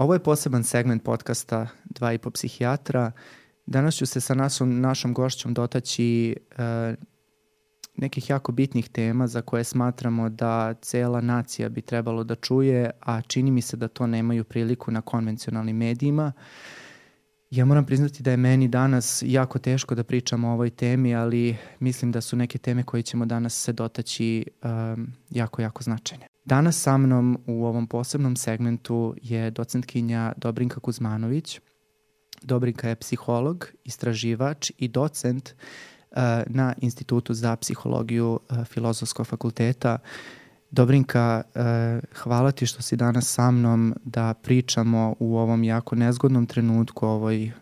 Ovo je poseban segment podcasta Dva i po psihijatra. Danas ću se sa našom, našom gošćom dotaći uh, nekih jako bitnih tema za koje smatramo da cela nacija bi trebalo da čuje, a čini mi se da to nemaju priliku na konvencionalnim medijima. Ja moram priznati da je meni danas jako teško da pričam o ovoj temi, ali mislim da su neke teme koje ćemo danas se dotaći um, jako, jako značajne. Danas sa mnom u ovom posebnom segmentu je docentkinja Dobrinka Kuzmanović. Dobrinka je psiholog, istraživač i docent uh, na Institutu za psihologiju uh, Filozofskog fakulteta. Dobrinka, uh, hvala ti što si danas sa mnom da pričamo u ovom jako nezgodnom trenutku, ovoj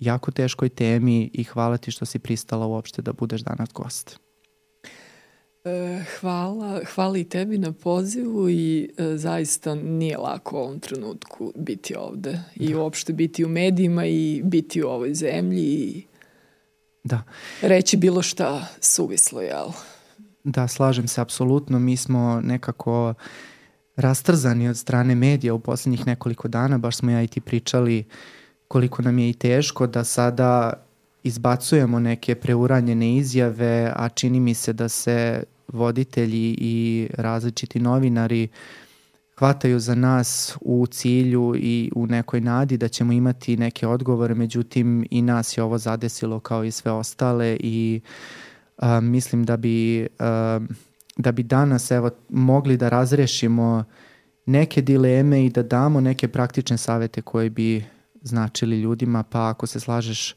jako teškoj temi i hvala ti što si pristala uopšte da budeš danas gost. E, hvala, hvala i tebi na pozivu i e, zaista nije lako u ovom trenutku biti ovde i da. uopšte biti u medijima i biti u ovoj zemlji i da. reći bilo šta suvislo, jel? Da, slažem se apsolutno. Mi smo nekako rastrzani od strane medija u poslednjih nekoliko dana, baš smo ja i ti pričali koliko nam je i teško da sada izbacujemo neke preuranjene izjave, a čini mi se da se voditelji i različiti novinari hvataju za nas u cilju i u nekoj nadi da ćemo imati neke odgovore, međutim i nas je ovo zadesilo kao i sve ostale i a, mislim da bi, a, da bi danas evo, mogli da razrešimo neke dileme i da damo neke praktične savete koje bi značili ljudima, pa ako se slažeš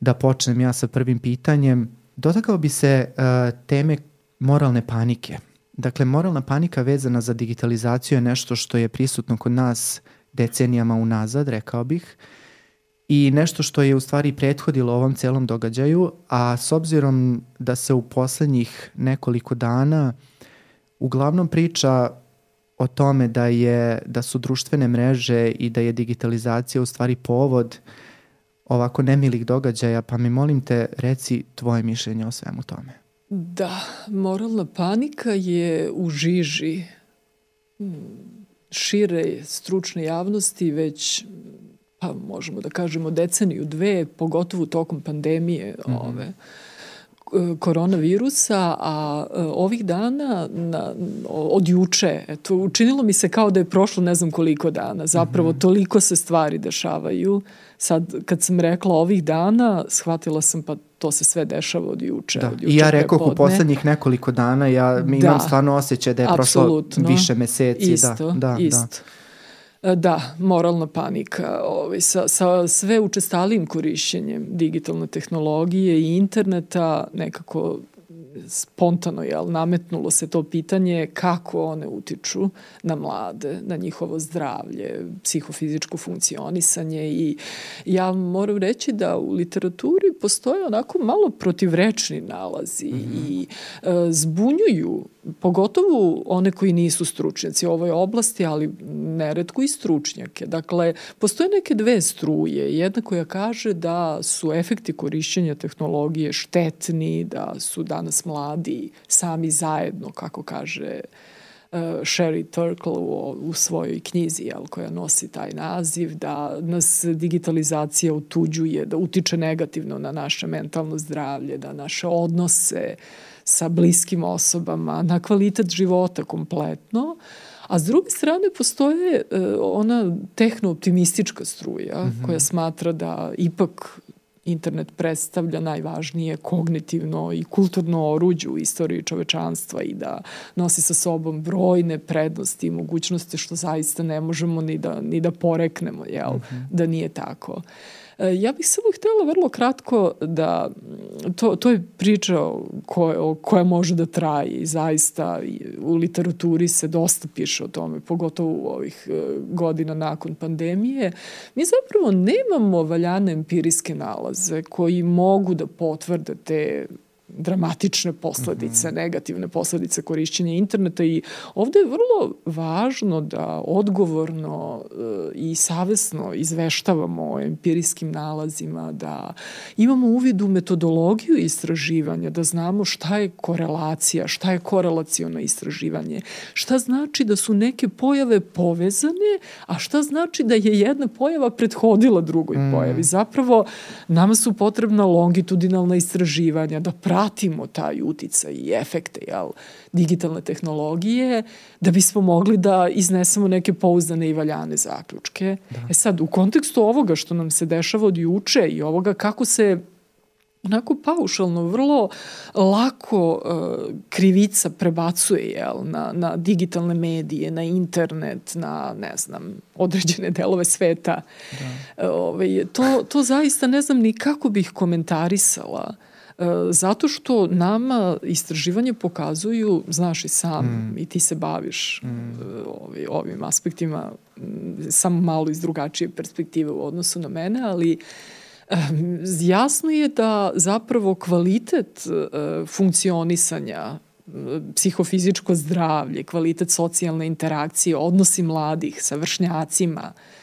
da počnem ja sa prvim pitanjem, dotakao bi se uh, teme moralne panike. Dakle, moralna panika vezana za digitalizaciju je nešto što je prisutno kod nas decenijama unazad, rekao bih, i nešto što je u stvari prethodilo ovom celom događaju, a s obzirom da se u poslednjih nekoliko dana uglavnom priča o tome da je da su društvene mreže i da je digitalizacija u stvari povod ovako nemilih događaja, pa mi molim te reci tvoje mišljenje o svemu tome. Da, moralna panika je u žiži hmm, šire stručne javnosti već pa možemo da kažemo deceniju, dve, pogotovo tokom pandemije mm -hmm. ove koronavirusa, a e, ovih dana, na, od juče, eto, učinilo mi se kao da je prošlo ne znam koliko dana. Zapravo, mm -hmm. toliko se stvari dešavaju. Sad, kad sam rekla ovih dana, shvatila sam pa to se sve dešava od juče. Da. Od juče I ja rekao u poslednjih nekoliko dana, ja mi da. imam stvarno osjećaj da je prošlo više meseci. Da, isto, da, da, isto. Da. E, da, moralna panika ovaj, sa, sa sve učestalijim korišćenjem digitalne tehnologije i interneta nekako spontano jel, nametnulo se to pitanje kako one utiču na mlade, na njihovo zdravlje, psihofizičko funkcionisanje i ja moram reći da u literaturi postoje onako malo protivrečni nalazi mm -hmm. i e, zbunjuju pogotovo one koji nisu stručnjaci u ovoj oblasti, ali neretko i stručnjake. Dakle, postoje neke dve struje. Jedna koja kaže da su efekti korišćenja tehnologije štetni, da su danas mladi sami zajedno, kako kaže uh, Sherry Turkle u, u svojoj knjizi jel, koja nosi taj naziv, da nas digitalizacija utuđuje, da utiče negativno na naše mentalno zdravlje, da naše odnose sa bliskim osobama, na kvalitet života kompletno, a s druge strane postoje uh, ona tehno-optimistička struja mm -hmm. koja smatra da ipak internet predstavlja najvažnije kognitivno i kulturno oruđe u istoriji čovečanstva i da nosi sa sobom brojne prednosti i mogućnosti što zaista ne možemo ni da, ni da poreknemo, jel, mm -hmm. da nije tako. Uh, ja bih samo htjela vrlo kratko da, to, to je priča koja, koja može da traje zaista u literaturi se dosta piše o tome, pogotovo u ovih e, godina nakon pandemije. Mi zapravo nemamo valjane empirijske nalaze koji mogu da potvrde te dramatične posledice, mm -hmm. negativne posledice korišćenja interneta i ovde je vrlo važno da odgovorno e, i savesno izveštavamo o empirijskim nalazima, da imamo uvid u metodologiju istraživanja, da znamo šta je korelacija, šta je korelacijono istraživanje, šta znači da su neke pojave povezane, a šta znači da je jedna pojava prethodila drugoj mm. pojavi. Zapravo, nama su potrebna longitudinalna istraživanja, da pratimo taj uticaj i efekte jel, digitalne tehnologije, da bismo mogli da iznesemo neke pouzdane i valjane zaključke. Da. E sad, u kontekstu ovoga što nam se dešava od juče i ovoga kako se onako paušalno, vrlo lako uh, krivica prebacuje jel, na, na digitalne medije, na internet, na, ne znam, određene delove sveta. Da. Uh, ovaj, to, to zaista ne znam ni kako bih komentarisala. Uh, zato što nama istraživanje pokazuju, znaš i sam, mm. i ti se baviš mm. ovi, ovim aspektima, samo malo iz drugačije perspektive u odnosu na mene, ali uh, jasno je da zapravo kvalitet e, funkcionisanja psihofizičko zdravlje, kvalitet socijalne interakcije, odnosi mladih sa vršnjacima, e,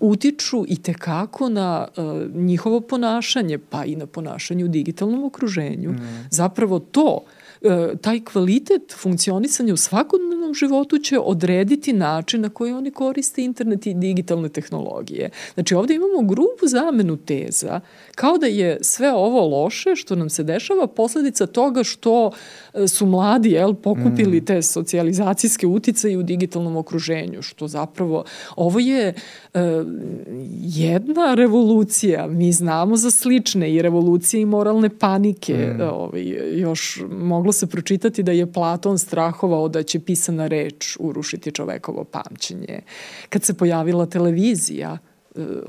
utiču i tekako na uh, njihovo ponašanje, pa i na ponašanje u digitalnom okruženju. Mm. Zapravo to E, taj kvalitet funkcionisanja u svakodnevnom životu će odrediti način na koji oni koriste internet i digitalne tehnologije. Znači ovde imamo grubu zamenu teza kao da je sve ovo loše što nam se dešava posledica toga što su mladi jel, pokupili mm. te socijalizacijske uticaje u digitalnom okruženju, što zapravo ovo je uh, jedna revolucija. Mi znamo za slične i revolucije i moralne panike. Mm. Ovaj, još moglo se pročitati da je Platon strahovao da će pisana reč urušiti čovekovo pamćenje. Kad se pojavila televizija,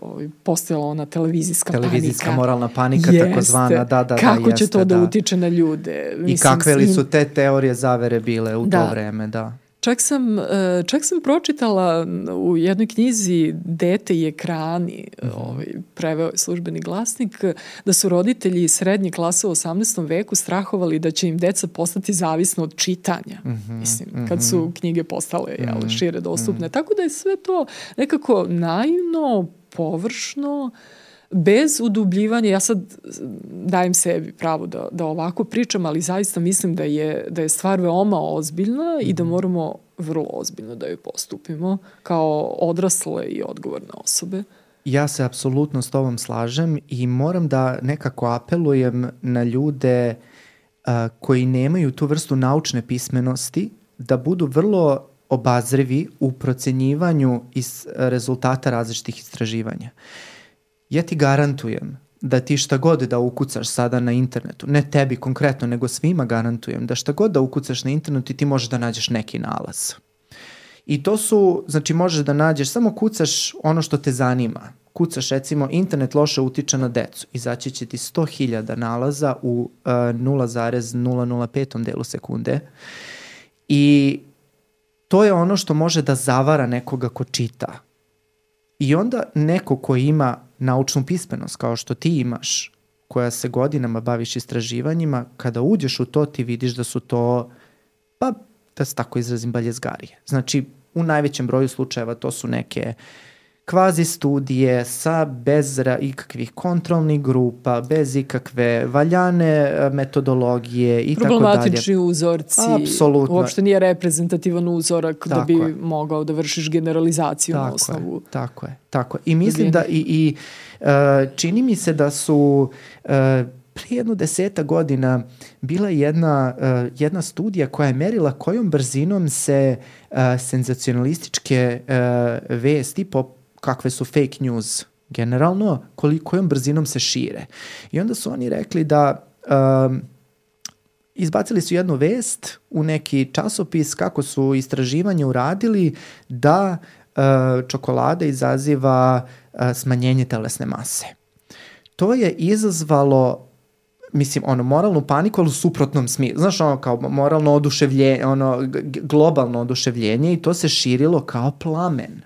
ovaj, postojala ona televizijska, televizijska panika. moralna panika jeste. takozvana, da, da, Kako da, jeste, će to da, da utiče na ljude? Mislim, I kakve li su te teorije zavere bile u da. to vreme, da. Čak sam, e, čak sam pročitala u jednoj knjizi Dete i ekrani, mm -hmm. ovaj, preveo je službeni glasnik, da su roditelji srednje klase u 18. veku strahovali da će im deca postati zavisno od čitanja. Mm -hmm. Mislim, kad su mhm. knjige postale jel, mhm. šire dostupne. Mm -hmm. Tako da je sve to nekako naivno, površno, uh, bez udubljivanja, ja sad dajem sebi pravo da, da ovako pričam, ali zaista mislim da je, da je stvar veoma ozbiljna i da mhm. moramo vrlo ozbiljno da joj postupimo kao odrasle i odgovorne osobe. Ja se apsolutno s tobom slažem i moram da nekako apelujem na ljude a, koji nemaju tu vrstu naučne pismenosti da budu vrlo obazrivi u procenjivanju iz rezultata različitih istraživanja. Uh, ja ti garantujem da ti šta god da ukucaš sada na internetu, ne tebi konkretno, nego svima garantujem da šta god da ukucaš na internetu ti možeš da nađeš neki nalaz. I to su, znači možeš da nađeš, samo kucaš ono što te zanima. Kucaš recimo internet loše utiče na decu. Izaći će ti 100.000 nalaza u uh, 0,005 delu sekunde. I to je ono što može da zavara nekoga ko čita. I onda neko ko ima naučnu pismenost kao što ti imaš, koja se godinama baviš istraživanjima, kada uđeš u to ti vidiš da su to, pa da se tako izrazim, baljezgarije. Znači, u najvećem broju slučajeva to su neke uh, kvazi studije sa bez ikakvih kontrolnih grupa, bez ikakve valjane e, metodologije i tako dalje. Problematični uzorci. Apsolutno. Uopšte nije reprezentativan uzorak da tako da bi je. mogao da vršiš generalizaciju tako na osnovu. Je, tako je, tako je. I mislim da i, i uh, čini mi se da su uh, prije jednu deseta godina bila jedna, uh, jedna studija koja je merila kojom brzinom se uh, senzacionalističke uh, vesti po kakve su fake news generalno, kolikojom brzinom se šire. I onda su oni rekli da um, izbacili su jednu vest u neki časopis kako su istraživanje uradili da uh, čokolada izaziva uh, smanjenje telesne mase. To je izazvalo mislim, ono, moralnu paniku, ali u suprotnom smislu. Znaš, ono, kao moralno oduševljenje, ono, globalno oduševljenje i to se širilo kao plamen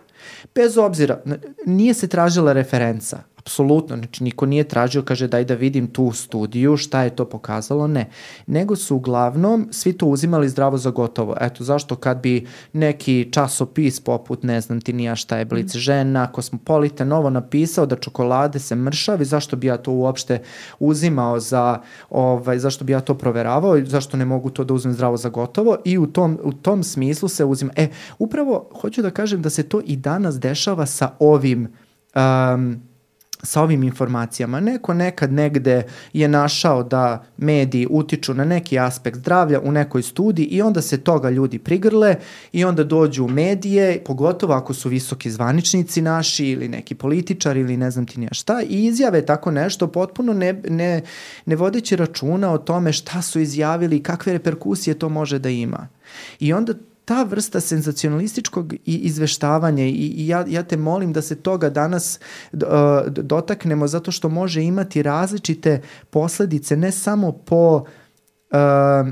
bez obzira, nije se tražila referenca, apsolutno, znači niko nije tražio, kaže daj da vidim tu studiju, šta je to pokazalo, ne. Nego su uglavnom svi to uzimali zdravo za gotovo. Eto, zašto kad bi neki časopis poput, ne znam ti nija šta je Blic mm. žena, Kosmopolita novo napisao da čokolade se mršavi, zašto bi ja to uopšte uzimao za, ovaj, zašto bi ja to proveravao, zašto ne mogu to da uzmem zdravo za gotovo i u tom, u tom smislu se uzima. E, upravo hoću da kažem da se to i danas dešava sa ovim um, sa ovim informacijama. Neko nekad negde je našao da mediji utiču na neki aspekt zdravlja u nekoj studiji i onda se toga ljudi prigrle i onda dođu u medije, pogotovo ako su visoki zvaničnici naši ili neki političar ili ne znam ti nija šta i izjave tako nešto potpuno ne, ne, ne vodeći računa o tome šta su izjavili i kakve reperkusije to može da ima. I onda ta vrsta senzacionalističkog i izveštavanja i, i ja, ja te molim da se toga danas uh, dotaknemo zato što može imati različite posledice ne samo po Uh,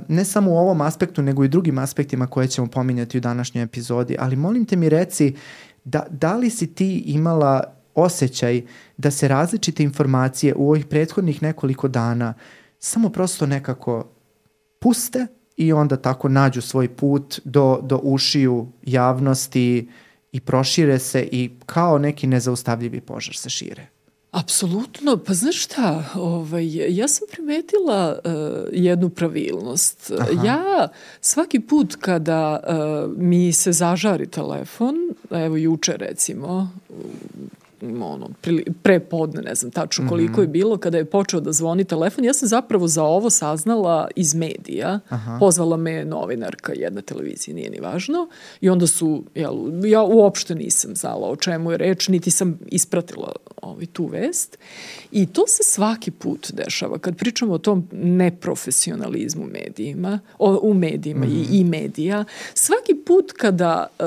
ne samo u ovom aspektu, nego i drugim aspektima koje ćemo pominjati u današnjoj epizodi, ali molim te mi reci da, da li si ti imala osjećaj da se različite informacije u ovih prethodnih nekoliko dana samo prosto nekako puste i onda tako nađu svoj put do, do ušiju javnosti i prošire se i kao neki nezaustavljivi požar se šire. Apsolutno, pa znaš šta, ovaj, ja sam primetila uh, jednu pravilnost. Aha. Ja svaki put kada uh, mi se zažari telefon, evo juče recimo, ono, pre podne, ne znam tačno koliko mm -hmm. je bilo, kada je počeo da zvoni telefon, ja sam zapravo za ovo saznala iz medija. Aha. Pozvala me novinarka jedne televizije, nije ni važno. I onda su, jel, ja uopšte nisam znala o čemu je reč, niti sam ispratila ovaj, tu vest. I to se svaki put dešava. Kad pričamo o tom neprofesionalizmu medijima, o, u medijima mm -hmm. i, mhm. i medija, svaki put kada uh,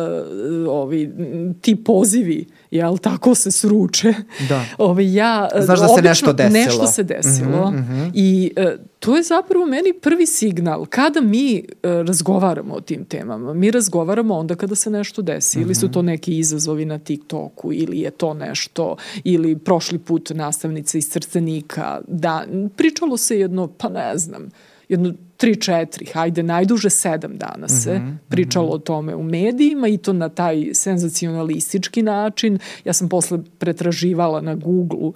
ovi, ti pozivi jel, tako se sruče. Da. Ove, ja, Znaš da se nešto desilo. Nešto se desilo. Mm -hmm, mm -hmm. I uh, to je zapravo meni prvi signal. Kada mi uh, razgovaramo o tim temama, mi razgovaramo onda kada se nešto desi. Mm -hmm. Ili su mhm. to neki izazovi na TikToku, ili je to nešto, ili prošli put nastavnica iz Crcenika. Da, pričalo se jedno, pa ne znam, jedno tri, četiri, hajde, najduže sedam dana se mm -hmm, pričalo mm -hmm. o tome u medijima i to na taj senzacionalistički način. Ja sam posle pretraživala na Google,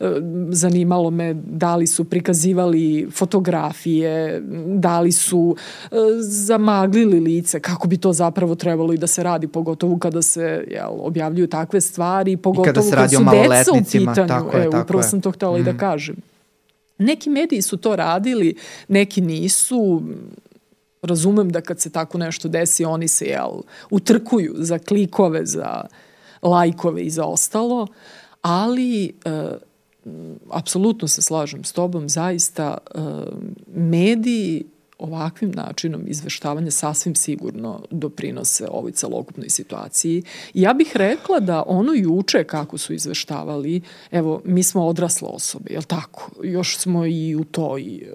e, zanimalo me da li su prikazivali fotografije, da li su e, zamaglili lice, kako bi to zapravo trebalo i da se radi, pogotovo kada se jel, objavljuju takve stvari, pogotovo I kada, se kada su deca u pitanju. Tako je, e, tako upravo je. sam to htela mm. i da mhm. kažem. Neki mediji su to radili, neki nisu, razumem da kad se tako nešto desi, oni se jel, utrkuju za klikove, za lajkove i za ostalo, ali e, apsolutno se slažem s tobom, zaista e, mediji ovakvim načinom izveštavanja sasvim sigurno doprinose ovoj celokupnoj situaciji. ja bih rekla da ono juče kako su izveštavali, evo, mi smo odrasle osobe, jel tako? Još smo i u toj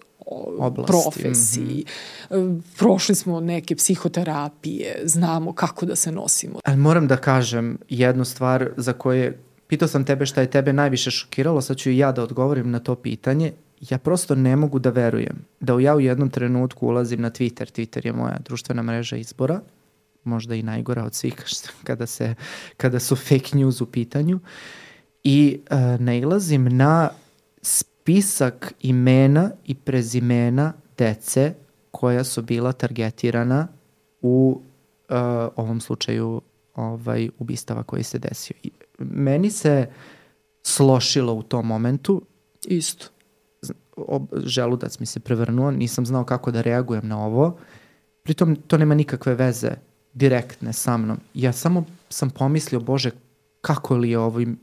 Oblasti. profesiji. Mm -hmm. Prošli smo neke psihoterapije, znamo kako da se nosimo. Ali moram da kažem jednu stvar za koje pitao sam tebe šta je tebe najviše šokiralo, sad ću i ja da odgovorim na to pitanje ja prosto ne mogu da verujem da ja u jednom trenutku ulazim na Twitter, Twitter je moja društvena mreža izbora, možda i najgora od svih kada, se, kada su fake news u pitanju i uh, nailazim na spisak imena i prezimena dece koja su bila targetirana u uh, ovom slučaju ovaj ubistava koji se desio. I meni se slošilo u tom momentu. Isto ob, želudac mi se prevrnuo, nisam znao kako da reagujem na ovo. Pritom to nema nikakve veze direktne sa mnom. Ja samo sam pomislio, Bože, kako li je ovim,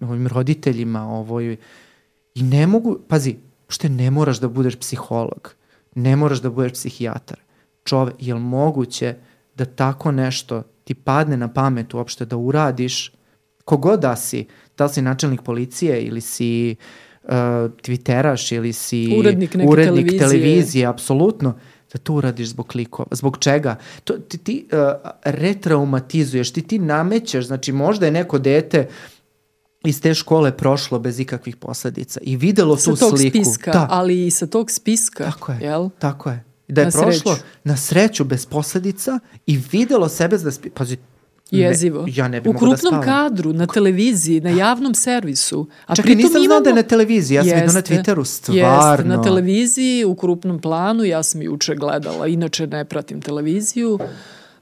ovim roditeljima, ovoj... I ne mogu, pazi, što ne moraš da budeš psiholog, ne moraš da budeš psihijatar. Čove, je li moguće da tako nešto ti padne na pamet uopšte da uradiš, kogod da si, da li si načelnik policije ili si uh, uh, twitteraš ili si urednik, neke urednik televizije, televizije apsolutno, da to uradiš zbog klikova. Zbog čega? To, ti ti uh, retraumatizuješ, ti ti namećeš, znači možda je neko dete iz te škole prošlo bez ikakvih posledica i videlo sa tu tog sliku. spiska, da, ali i sa tog spiska, tako je, jel? tako je. Da je Na prošlo sreću. na sreću bez posledica i videlo sebe da spi... Pazi, ne- Jezivo. ja ne bi U da krupnom spavam. kadru, na televiziji, na javnom servisu. A pritom nisam znao da je imamo- na televiziji, ja sam vidio na Jeste, Twitteru, Jeste, stvarno. na televiziji, u krupnom planu, ja sam juče gledala, inače ne pratim televiziju,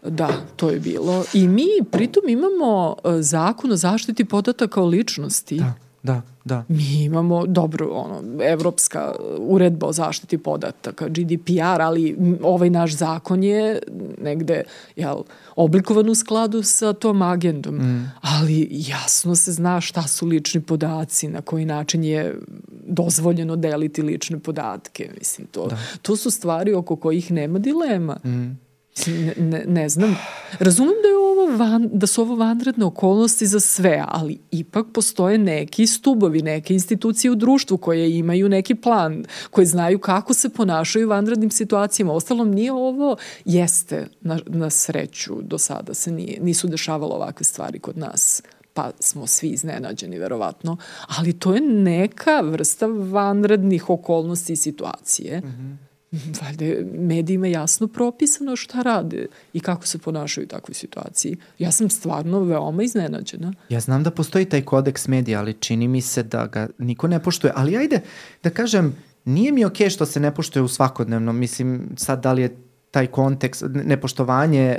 Da, to je bilo. I mi pritom imamo e, zakon o zaštiti podataka o ličnosti. Da, da, da. Mi imamo dobro, ono, evropska uredba o zaštiti podataka, GDPR, ali ovaj naš zakon je negde jel, oblikovan u skladu sa tom agendom. Mm. Ali jasno se zna šta su lični podaci, na koji način je dozvoljeno deliti lične podatke. Mislim, to, da. to su stvari oko kojih nema dilema. Mm. Ne, ne, ne znam. Razumem da je ovo van, da su ovo vanredne okolnosti za sve, ali ipak postoje neki stubovi, neke institucije u društvu koje imaju neki plan, koje znaju kako se ponašaju u vanrednim situacijama. Ostalom, nije ovo, jeste, na, na sreću do sada se nije, nisu dešavalo ovakve stvari kod nas pa smo svi iznenađeni verovatno, ali to je neka vrsta vanrednih okolnosti i situacije. Mm -hmm valjda medijima jasno propisano šta rade i kako se ponašaju u takvoj situaciji. Ja sam stvarno veoma iznenađena. Ja znam da postoji taj kodeks medija, ali čini mi se da ga niko ne poštuje. Ali ajde da kažem, nije mi okej okay što se ne poštuje u svakodnevnom. Mislim, sad da li je taj kontekst, nepoštovanje e,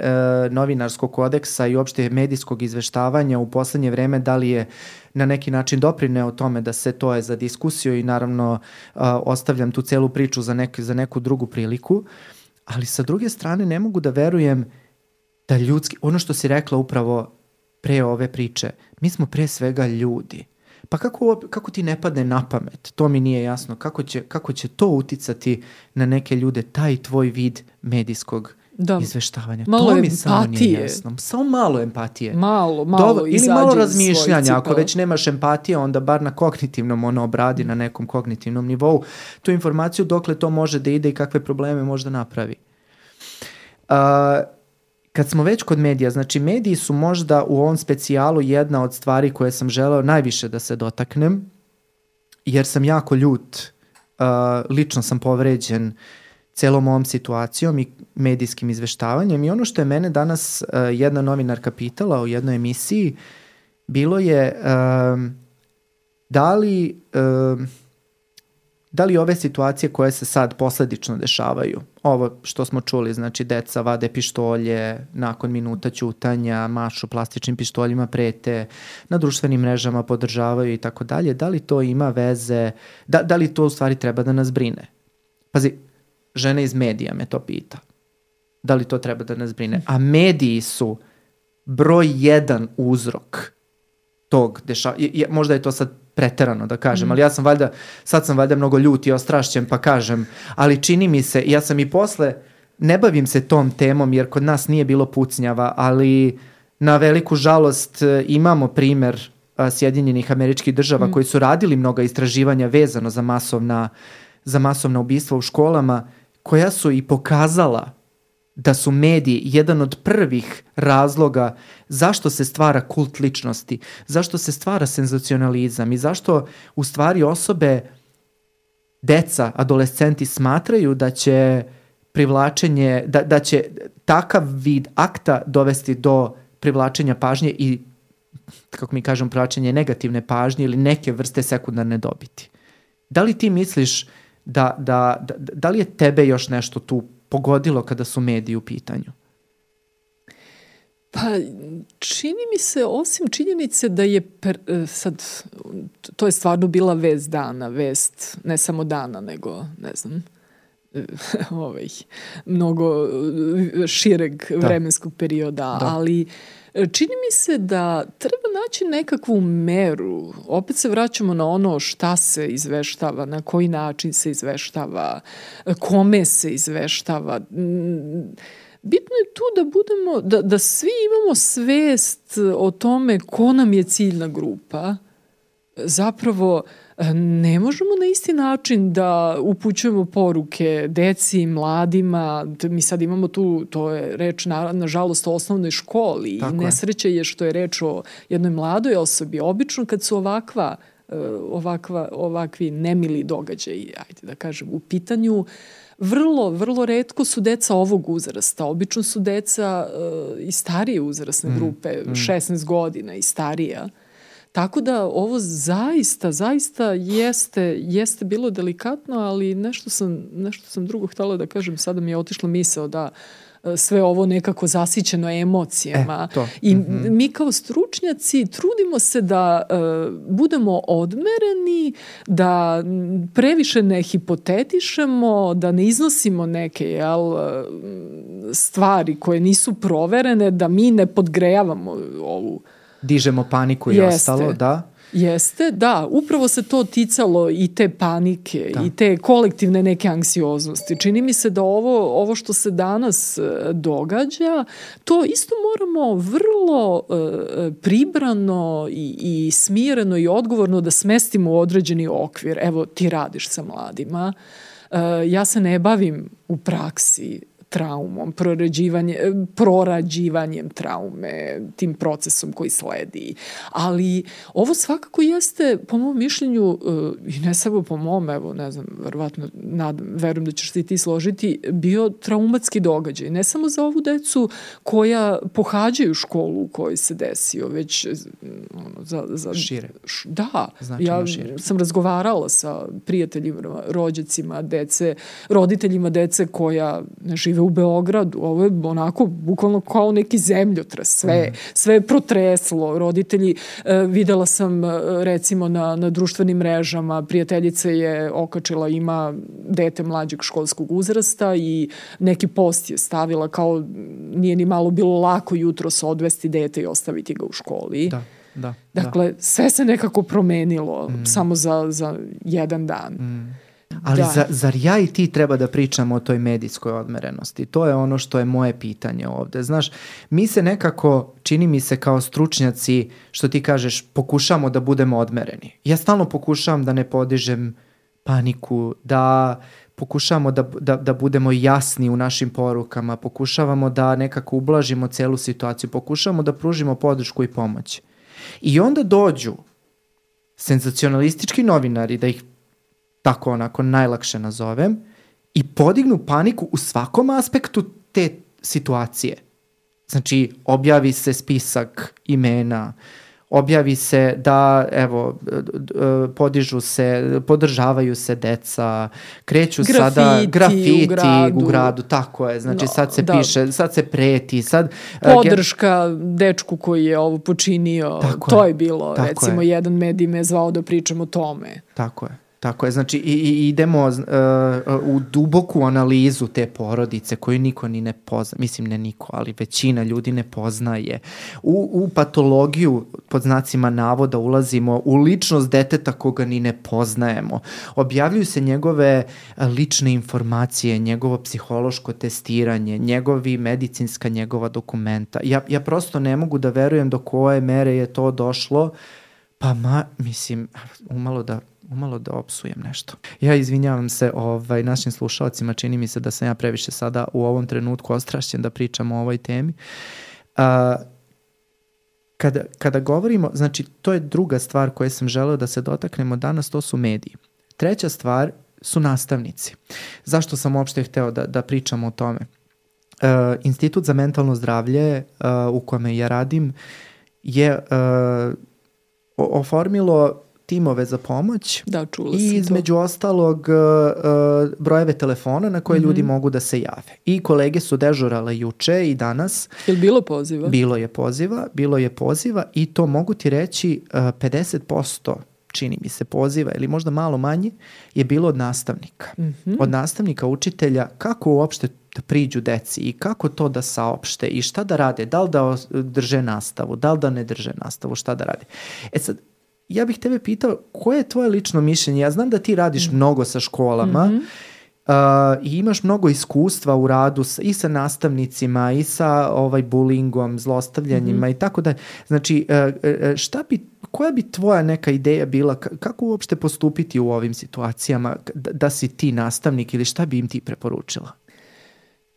novinarskog kodeksa i uopšte medijskog izveštavanja u poslednje vreme, da li je na neki način doprineo tome da se to je za diskusiju i naravno a, ostavljam tu celu priču za, nek, za neku drugu priliku, ali sa druge strane ne mogu da verujem da ljudski, ono što si rekla upravo pre ove priče, mi smo pre svega ljudi. Pa kako, kako ti ne padne na pamet? To mi nije jasno. Kako će, kako će to uticati na neke ljude, taj tvoj vid medijskog da. izveštavanja. Malo to mi samo nije jasno. Samo malo empatije. Malo, malo Dovo, Ili malo razmišljanja. Ako već nemaš empatije, onda bar na kognitivnom ono obradi, na nekom kognitivnom nivou tu informaciju dokle to može da ide i kakve probleme može da napravi. Uh, kad smo već kod medija, znači mediji su možda u ovom specijalu jedna od stvari koje sam želeo najviše da se dotaknem, jer sam jako ljut, uh, lično sam povređen celom ovom situacijom i medijskim izveštavanjem i ono što je mene danas uh, jedna novinarka pitala u jednoj emisiji bilo je uh, da li uh, da li ove situacije koje se sad posledično dešavaju, ovo što smo čuli, znači deca vade pištolje, nakon minuta ćutanja, mašu plastičnim pištoljima, prete, na društvenim mrežama podržavaju i tako dalje, da li to ima veze, da, da li to u stvari treba da nas brine? Pazi, žena iz medija me to pita. Da li to treba da nas brine? A mediji su broj jedan uzrok tog dešavanja. Možda je to sad preterano da kažem, mm. ali ja sam valjda, sad sam valjda mnogo ljut i ostrašćen pa kažem, ali čini mi se, ja sam i posle, ne bavim se tom temom jer kod nas nije bilo pucnjava, ali na veliku žalost imamo primer Sjedinjenih američkih država mm. koji su radili mnoga istraživanja vezano za masovna, za masovna ubistva u školama, koja su i pokazala da su mediji jedan od prvih razloga zašto se stvara kult ličnosti, zašto se stvara senzacionalizam i zašto u stvari osobe, deca, adolescenti smatraju da će privlačenje, da, da će takav vid akta dovesti do privlačenja pažnje i kako mi kažem, privlačenje negativne pažnje ili neke vrste sekundarne dobiti. Da li ti misliš da, da, da, da li je tebe još nešto tu pogodilo kada su mediji u pitanju? Pa, čini mi se, osim činjenice da je, per, sad, to je stvarno bila vest dana, vest ne samo dana, nego, ne znam, ovaj, mnogo šireg da. vremenskog perioda, da. ali čini mi se da treba naći nekakvu meru. Opet se vraćamo na ono šta se izveštava, na koji način se izveštava, kome se izveštava. Bitno je tu da budemo, da, da svi imamo svest o tome ko nam je ciljna grupa zapravo e, ne možemo na isti način da upućujemo poruke deci, mladima, mi sad imamo tu, to je reč na, nažalost o osnovnoj školi Tako i nesreće je što je reč o jednoj mladoj osobi. Obično kad su ovakva e, ovakva, ovakvi nemili događaji, ajde da kažem, u pitanju, vrlo, vrlo redko su deca ovog uzrasta. Obično su deca uh, i starije uzrasne mm, grupe, mm. 16 godina i starija. Tako da ovo zaista, zaista jeste, jeste bilo delikatno, ali nešto sam, nešto sam drugo htela da kažem, sada mi je otišla misao da e, sve ovo nekako zasićeno emocijama. E, to. I mm -hmm. mi kao stručnjaci trudimo se da uh, budemo odmereni, da previše ne hipotetišemo, da ne iznosimo neke jel, stvari koje nisu proverene, da mi ne podgrejavamo ovu dižemo paniku i Jeste. ostalo, da. Jeste, da, upravo se to ticalo i te panike da. i te kolektivne neke anksioznosti. Čini mi se da ovo, ovo što se danas e, događa, to isto moramo vrlo uh, pribrano i, i smireno i odgovorno da smestimo u određeni okvir. Evo, ti radiš sa mladima. Uh, ja se ne bavim u praksi traumom, prorađivanje, prorađivanjem traume, tim procesom koji sledi. Ali ovo svakako jeste, po mom mišljenju, eh, i ne samo po mom, evo, ne znam, verovatno, nadam, verujem da ćeš se i ti složiti, bio traumatski događaj. Ne samo za ovu decu koja pohađaju školu u kojoj se desio, već ono, za, za... Šire. Š, da, Značajno ja šire. sam razgovarala sa prijateljima, rođacima, dece, roditeljima dece koja ne žive u Beogradu. Ovo je onako bukvalno kao neki zemljotres. Sve, mm. sve je protreslo. Roditelji, e, videla sam e, recimo na, na društvenim mrežama, prijateljica je okačila, ima dete mlađeg školskog uzrasta i neki post je stavila kao nije ni malo bilo lako jutro se odvesti dete i ostaviti ga u školi. Da. Da, dakle, da. sve se nekako promenilo mm. samo za, za jedan dan. Mm. Ali da. za, zar ja i ti treba da pričamo o toj medijskoj odmerenosti? To je ono što je moje pitanje ovde. Znaš, mi se nekako, čini mi se kao stručnjaci, što ti kažeš, pokušamo da budemo odmereni. Ja stalno pokušavam da ne podižem paniku, da pokušavamo da, da, da budemo jasni u našim porukama, pokušavamo da nekako ublažimo celu situaciju, pokušavamo da pružimo podršku i pomoć. I onda dođu senzacionalistički novinari da ih tako onako najlakše nazovem, i podignu paniku u svakom aspektu te situacije. Znači, objavi se spisak imena, objavi se da, evo, podižu se, podržavaju se deca, kreću grafiti sada grafiti u gradu. u gradu, tako je, znači no, sad se da. piše, sad se preti, sad... Podrška gen... dečku koji je ovo počinio, tako to je, je bilo, recimo, je. jedan medij me zvao da pričam o tome. Tako je. Tako je, znači i, i idemo uh, u duboku analizu te porodice koju niko ni ne pozna, mislim ne niko, ali većina ljudi ne poznaje. U, u patologiju pod znacima navoda ulazimo u ličnost deteta koga ni ne poznajemo. Objavljuju se njegove lične informacije, njegovo psihološko testiranje, njegovi medicinska njegova dokumenta. Ja, ja prosto ne mogu da verujem do koje mere je to došlo, pa ma, mislim, umalo da umalo da opsujem nešto. Ja izvinjavam se ovaj, našim slušalcima, čini mi se da sam ja previše sada u ovom trenutku ostrašćen da pričam o ovoj temi. Uh, kada, kada govorimo, znači to je druga stvar koju sam želeo da se dotaknemo danas, to su mediji. Treća stvar su nastavnici. Zašto sam uopšte hteo da, da pričam o tome? Uh, Institut za mentalno zdravlje uh, u kome ja radim je uh, oformilo timove za pomoć da, čula i između to. ostalog uh, brojeve telefona na koje mm -hmm. ljudi mogu da se jave. I kolege su dežurale juče i danas. Je bilo poziva? Bilo je poziva, bilo je poziva i to mogu ti reći uh, 50% čini mi se poziva ili možda malo manje je bilo od nastavnika. Mm -hmm. Od nastavnika, učitelja, kako uopšte da priđu deci i kako to da saopšte i šta da rade, da li da drže nastavu, da li da ne drže nastavu, šta da rade. E sad, ja bih tebe pitao, koje je tvoje lično mišljenje? Ja znam da ti radiš mm. mnogo sa školama mm -hmm. uh, i imaš mnogo iskustva u radu sa, i sa nastavnicima i sa ovaj bulingom, zlostavljanjima mm -hmm. i tako da. Znači, uh, uh, šta bi, koja bi tvoja neka ideja bila, kako uopšte postupiti u ovim situacijama, da, da si ti nastavnik ili šta bi im ti preporučila?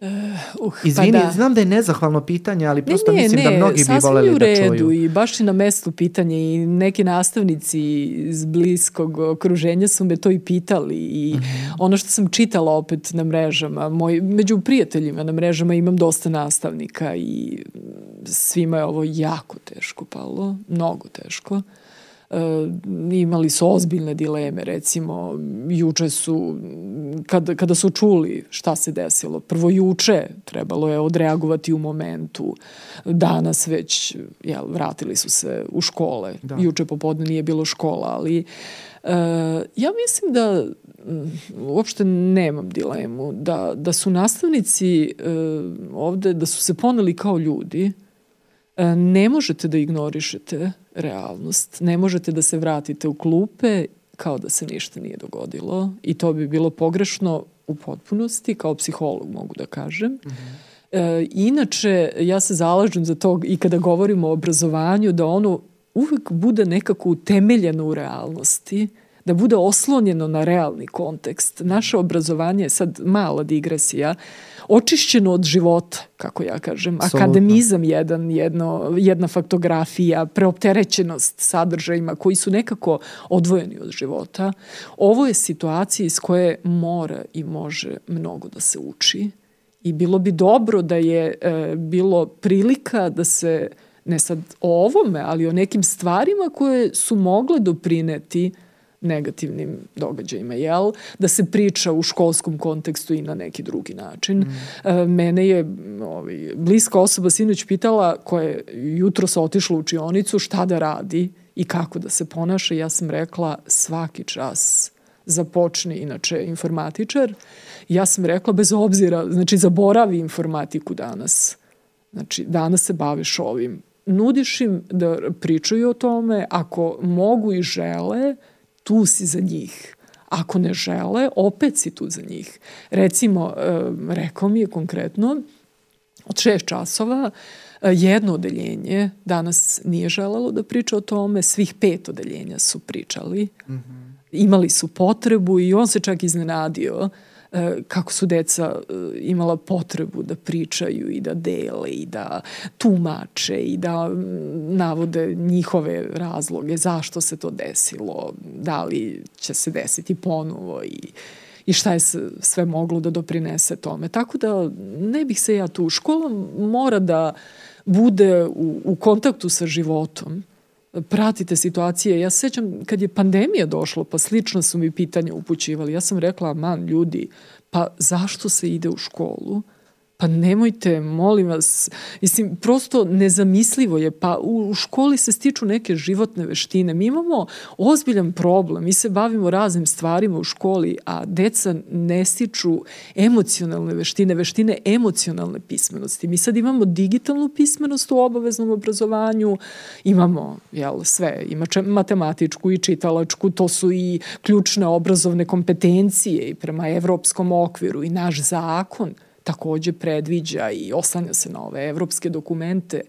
Uh, uh, Izvini, pa da. znam da je nezahvalno pitanje, ali prosto ne, ne, mislim da ne, da mnogi bi voleli da čuju. redu i baš i na mestu pitanje i neki nastavnici iz bliskog okruženja su me to i pitali i mm -hmm. ono što sam čitala opet na mrežama, moj, među prijateljima na mrežama imam dosta nastavnika i svima je ovo jako teško palo, mnogo teško. Uh, imali su ozbiljne dileme, recimo juče su, kada, kada su čuli šta se desilo, prvo juče trebalo je odreagovati u momentu, danas već jel, vratili su se u škole, da. juče popodne nije bilo škola, ali e, ja mislim da uopšte nemam dilemu da, da su nastavnici e, ovde, da su se poneli kao ljudi, e, ne možete da ignorišete realnost. Ne možete da se vratite u klupe kao da se ništa nije dogodilo i to bi bilo pogrešno u potpunosti, kao psiholog mogu da kažem. Mm -hmm. E, inače, ja se zalažem za to i kada govorimo o obrazovanju, da ono uvek bude nekako utemeljeno u realnosti, da bude oslonjeno na realni kontekst. Naše obrazovanje je sad mala digresija, očišćeno od života, kako ja kažem. Absolutno. Akademizam jedan, jedno, jedna faktografija, preopterećenost sadržajima koji su nekako odvojeni od života. Ovo je situacija iz koje mora i može mnogo da se uči i bilo bi dobro da je e, bilo prilika da se ne sad o ovome, ali o nekim stvarima koje su mogle doprineti negativnim događajima, jel? Da se priča u školskom kontekstu i na neki drugi način. Mm. E, mene je ovaj, bliska osoba sinoć pitala koja je jutro se otišla u učionicu šta da radi i kako da se ponaša. Ja sam rekla svaki čas započne inače informatičar. Ja sam rekla bez obzira, znači zaboravi informatiku danas. Znači danas se baviš ovim. Nudiš im da pričaju o tome, ako mogu i žele, tu si za njih. Ako ne žele, opet si tu za njih. Recimo, rekao mi je konkretno, od šest časova jedno odeljenje danas nije želelo da priča o tome, svih pet odeljenja su pričali. Mm -hmm. Imali su potrebu i on se čak iznenadio uh, E, kako su deca e, imala potrebu da pričaju i da dele i da tumače i da navode njihove razloge zašto se to desilo, da li će se desiti ponovo i i šta je sve moglo da doprinese tome. Tako da ne bih se ja tu. Škola mora da bude u, u kontaktu sa životom pratite situacije. Ja sećam kad je pandemija došla, pa slično su mi pitanja upućivali. Ja sam rekla, man, ljudi, pa zašto se ide u školu? Pa nemojte, molim vas, mislim, prosto nezamislivo je, pa u školi se stiču neke životne veštine. Mi imamo ozbiljan problem, mi se bavimo raznim stvarima u školi, a deca ne stiču emocionalne veštine, veštine emocionalne pismenosti. Mi sad imamo digitalnu pismenost u obaveznom obrazovanju, imamo jel, sve, ima matematičku i čitalačku, to su i ključne obrazovne kompetencije i prema evropskom okviru i naš zakon – takođe predviđa i oslanja se na ove evropske dokumente,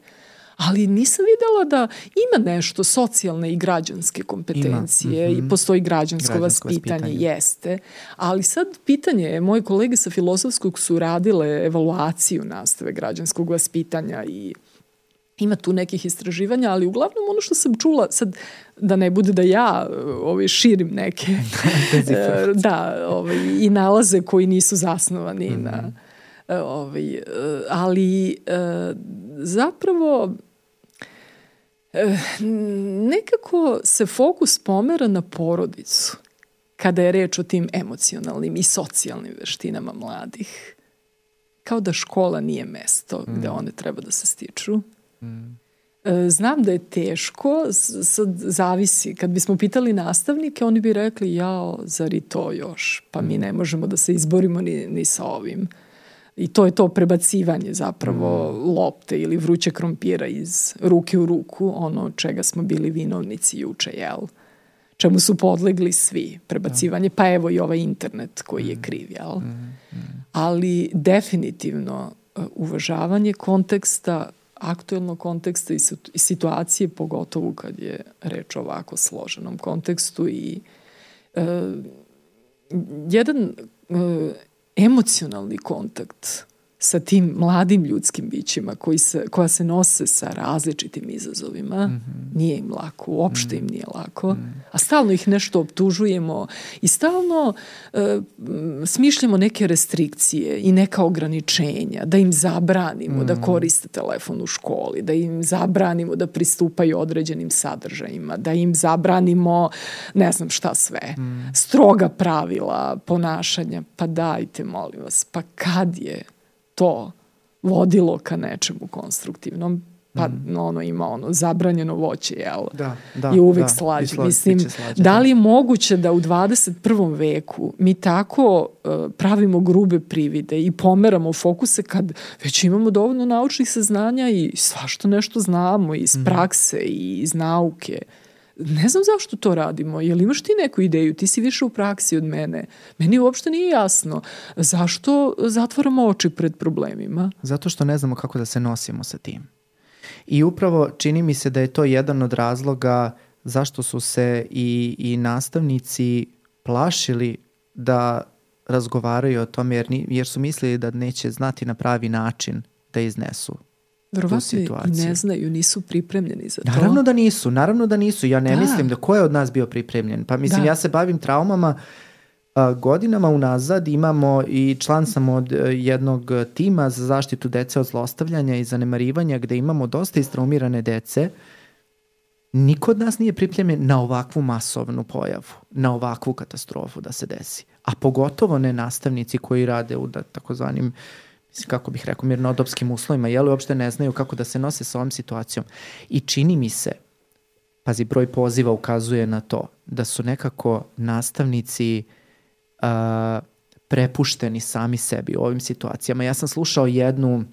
ali nisam videla da ima nešto socijalne i građanske kompetencije ima. Mm -hmm. i postoji građansko, građansko vaspitanje, vaspitanje, jeste. Ali sad pitanje je, moje kolege sa filozofskog su radile evaluaciju nastave građanskog vaspitanja i ima tu nekih istraživanja, ali uglavnom ono što sam čula, sad da ne bude da ja ovaj, širim neke e, da, ovaj, i nalaze koji nisu zasnovani mm -hmm. na E, ovaj, e, ali e, zapravo nekako se fokus pomera na porodicu kada je reč o tim emocionalnim i socijalnim veštinama mladih. Kao da škola nije mesto mm. gde one treba da se stiču. Mm. Znam da je teško, sad zavisi. Kad bismo pitali nastavnike, oni bi rekli, jao, zar i to još? Pa mi mm. ne možemo da se izborimo ni, ni sa ovim. Uh, I to je to prebacivanje zapravo mm. lopte ili vruće krompira iz ruke u ruku, ono čega smo bili vinovnici juče, jel? Čemu su podlegli svi, prebacivanje, pa evo i ovaj internet koji je mm. kriv, jel? Mm. Ali definitivno uh, uvažavanje konteksta, aktuelnog konteksta i situacije, pogotovo kad je reč o ovako složenom kontekstu i e, jedan e, emocionalni kontakt sa tim mladim ljudskim bićima koji se, koja se nose sa različitim izazovima, mm -hmm. nije im lako, uopšte mm -hmm. im nije lako, mm -hmm. a stalno ih nešto optužujemo i stalno uh, smišljamo neke restrikcije i neka ograničenja, da im zabranimo mm -hmm. da koriste telefon u školi, da im zabranimo da pristupaju određenim sadržajima, da im zabranimo ne znam šta sve, mm. stroga pravila ponašanja, pa dajte molim vas, pa kad je to vodilo ka nečemu konstruktivnom pa mm. ono ima ono zabranjeno voće jel da, da, i uvek da, slađe sla, mislim slađe, da li je moguće da u 21. veku mi tako uh, pravimo grube privide i pomeramo fokuse kad već imamo dovoljno naučnih saznanja i svašta nešto znamo iz mm. prakse i iz nauke ne znam zašto to radimo, jel imaš ti neku ideju, ti si više u praksi od mene, meni uopšte nije jasno zašto zatvaramo oči pred problemima. Zato što ne znamo kako da se nosimo sa tim. I upravo čini mi se da je to jedan od razloga zašto su se i, i nastavnici plašili da razgovaraju o tome jer, jer su mislili da neće znati na pravi način da iznesu Verovatno i ne znaju, nisu pripremljeni za to. Naravno da nisu, naravno da nisu. Ja ne da. mislim da ko je od nas bio pripremljen. Pa mislim, da. ja se bavim traumama a, godinama unazad imamo i član sam od e, jednog tima za zaštitu dece od zlostavljanja i zanemarivanja gde imamo dosta istraumirane dece. Niko od nas nije pripremljen na ovakvu masovnu pojavu, na ovakvu katastrofu da se desi. A pogotovo ne nastavnici koji rade u da, takozvanim uh, kako bih rekao, mirnodopskim uslovima, jel, uopšte ne znaju kako da se nose sa ovom situacijom. I čini mi se, pazi, broj poziva ukazuje na to, da su nekako nastavnici uh, prepušteni sami sebi u ovim situacijama. Ja sam slušao jednu,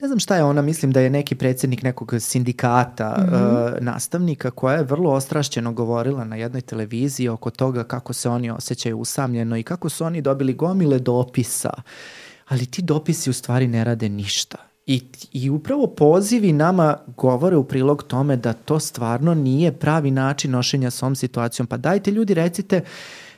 ne znam šta je ona, mislim da je neki predsednik nekog sindikata mm -hmm. uh, nastavnika koja je vrlo ostrašćeno govorila na jednoj televiziji oko toga kako se oni osjećaju usamljeno i kako su oni dobili gomile dopisa uh, ali ti dopisi u stvari ne rade ništa. I, I upravo pozivi nama govore u prilog tome da to stvarno nije pravi način nošenja s ovom situacijom. Pa dajte ljudi, recite,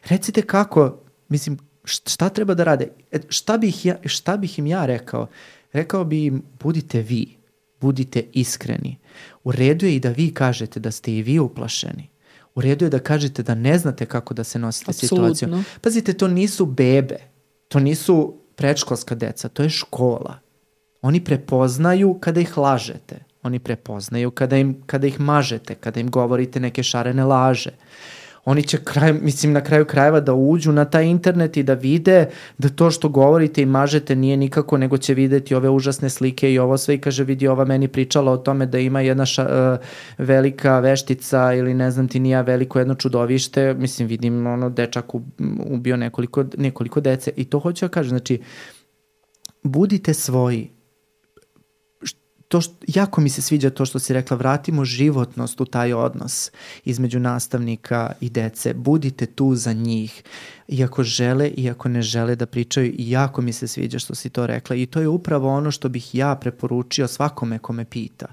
recite kako, mislim, šta treba da rade? E, šta, bih ja, šta bih im ja rekao? Rekao bi im, budite vi, budite iskreni. U redu je i da vi kažete da ste i vi uplašeni. U redu je da kažete da ne znate kako da se nosite Absolutno. situacijom. Pazite, to nisu bebe. To nisu predškolska deca, to je škola. Oni prepoznaju kada ih lažete. Oni prepoznaju kada, im, kada ih mažete, kada im govorite neke šarene laže. Oni će kraj, mislim, na kraju krajeva da uđu na taj internet i da vide da to što govorite i mažete nije nikako, nego će videti ove užasne slike i ovo sve i kaže vidi ova meni pričala o tome da ima jedna ša, uh, velika veštica ili ne znam ti nija veliko jedno čudovište, mislim vidim ono dečak ubio nekoliko, nekoliko dece i to hoću da kažem, znači budite svoji, to što, jako mi se sviđa to što si rekla, vratimo životnost u taj odnos između nastavnika i dece. Budite tu za njih. Iako žele, iako ne žele da pričaju, jako mi se sviđa što si to rekla. I to je upravo ono što bih ja preporučio svakome ko me pita.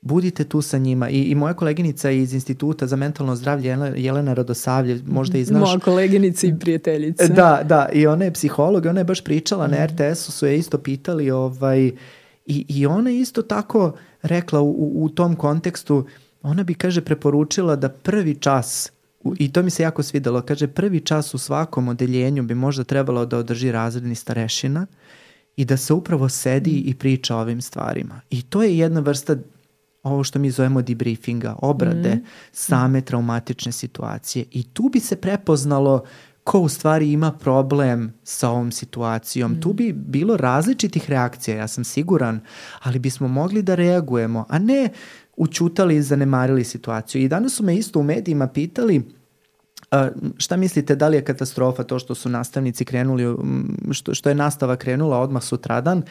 Budite tu sa njima. I, i moja koleginica iz Instituta za mentalno zdravlje, Jelena Radosavlje, možda i znaš... Moja koleginica i prijateljica. Da, da. I ona je psiholog i ona je baš pričala mm. na RTS-u, su je isto pitali ovaj, uh, I, I ona isto tako rekla u, u, u tom kontekstu, ona bi, kaže, preporučila da prvi čas, i to mi se jako svidelo, kaže, prvi čas u svakom odeljenju bi možda trebalo da održi razredni starešina i da se upravo sedi i priča o ovim stvarima. I to je jedna vrsta ovo što mi zovemo debriefinga, obrade mm. same traumatične situacije. I tu bi se prepoznalo ko u stvari ima problem sa ovom situacijom. Mm. Tu bi bilo različitih reakcija, ja sam siguran, ali bismo mogli da reagujemo, a ne učutali i zanemarili situaciju. I danas su me isto u medijima pitali šta mislite, da li je katastrofa to što su nastavnici krenuli, što, što je nastava krenula odmah sutradan?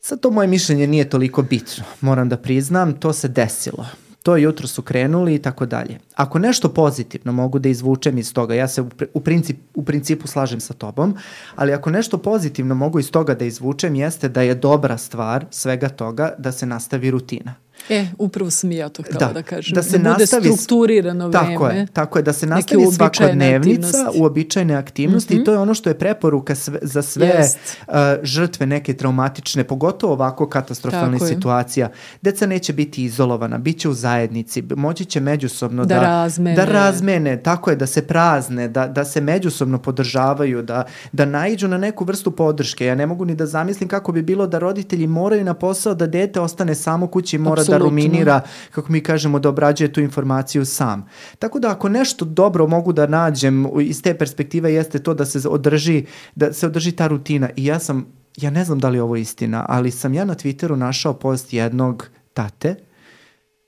Sad to moje mišljenje nije toliko bitno, moram da priznam, to se desilo to jutro su krenuli i tako dalje. Ako nešto pozitivno mogu da izvučem iz toga, ja se u, u, princip, u principu slažem sa tobom, ali ako nešto pozitivno mogu iz toga da izvučem jeste da je dobra stvar svega toga da se nastavi rutina. E, upravo sam i ja to htjela da, da kažem. Da, se da bude nastavi, strukturirano vreme. Tako je, tako je, da se nastavi svakodnevnica, aktivnosti. uobičajene aktivnosti mm -hmm. i to je ono što je preporuka sve, za sve uh, žrtve neke traumatične, pogotovo ovako katastrofalne situacija. Deca neće biti izolovana, bit će u zajednici, moći će međusobno da, da, razmene. da razmene, tako je, da se prazne, da, da se međusobno podržavaju, da, da naiđu na neku vrstu podrške. Ja ne mogu ni da zamislim kako bi bilo da roditelji moraju na posao da dete ostane samo kući i mora da ruminira, kako mi kažemo, da obrađuje tu informaciju sam. Tako da ako nešto dobro mogu da nađem iz te perspektive jeste to da se održi, da se održi ta rutina. I ja sam, ja ne znam da li je ovo istina, ali sam ja na Twitteru našao post jednog tate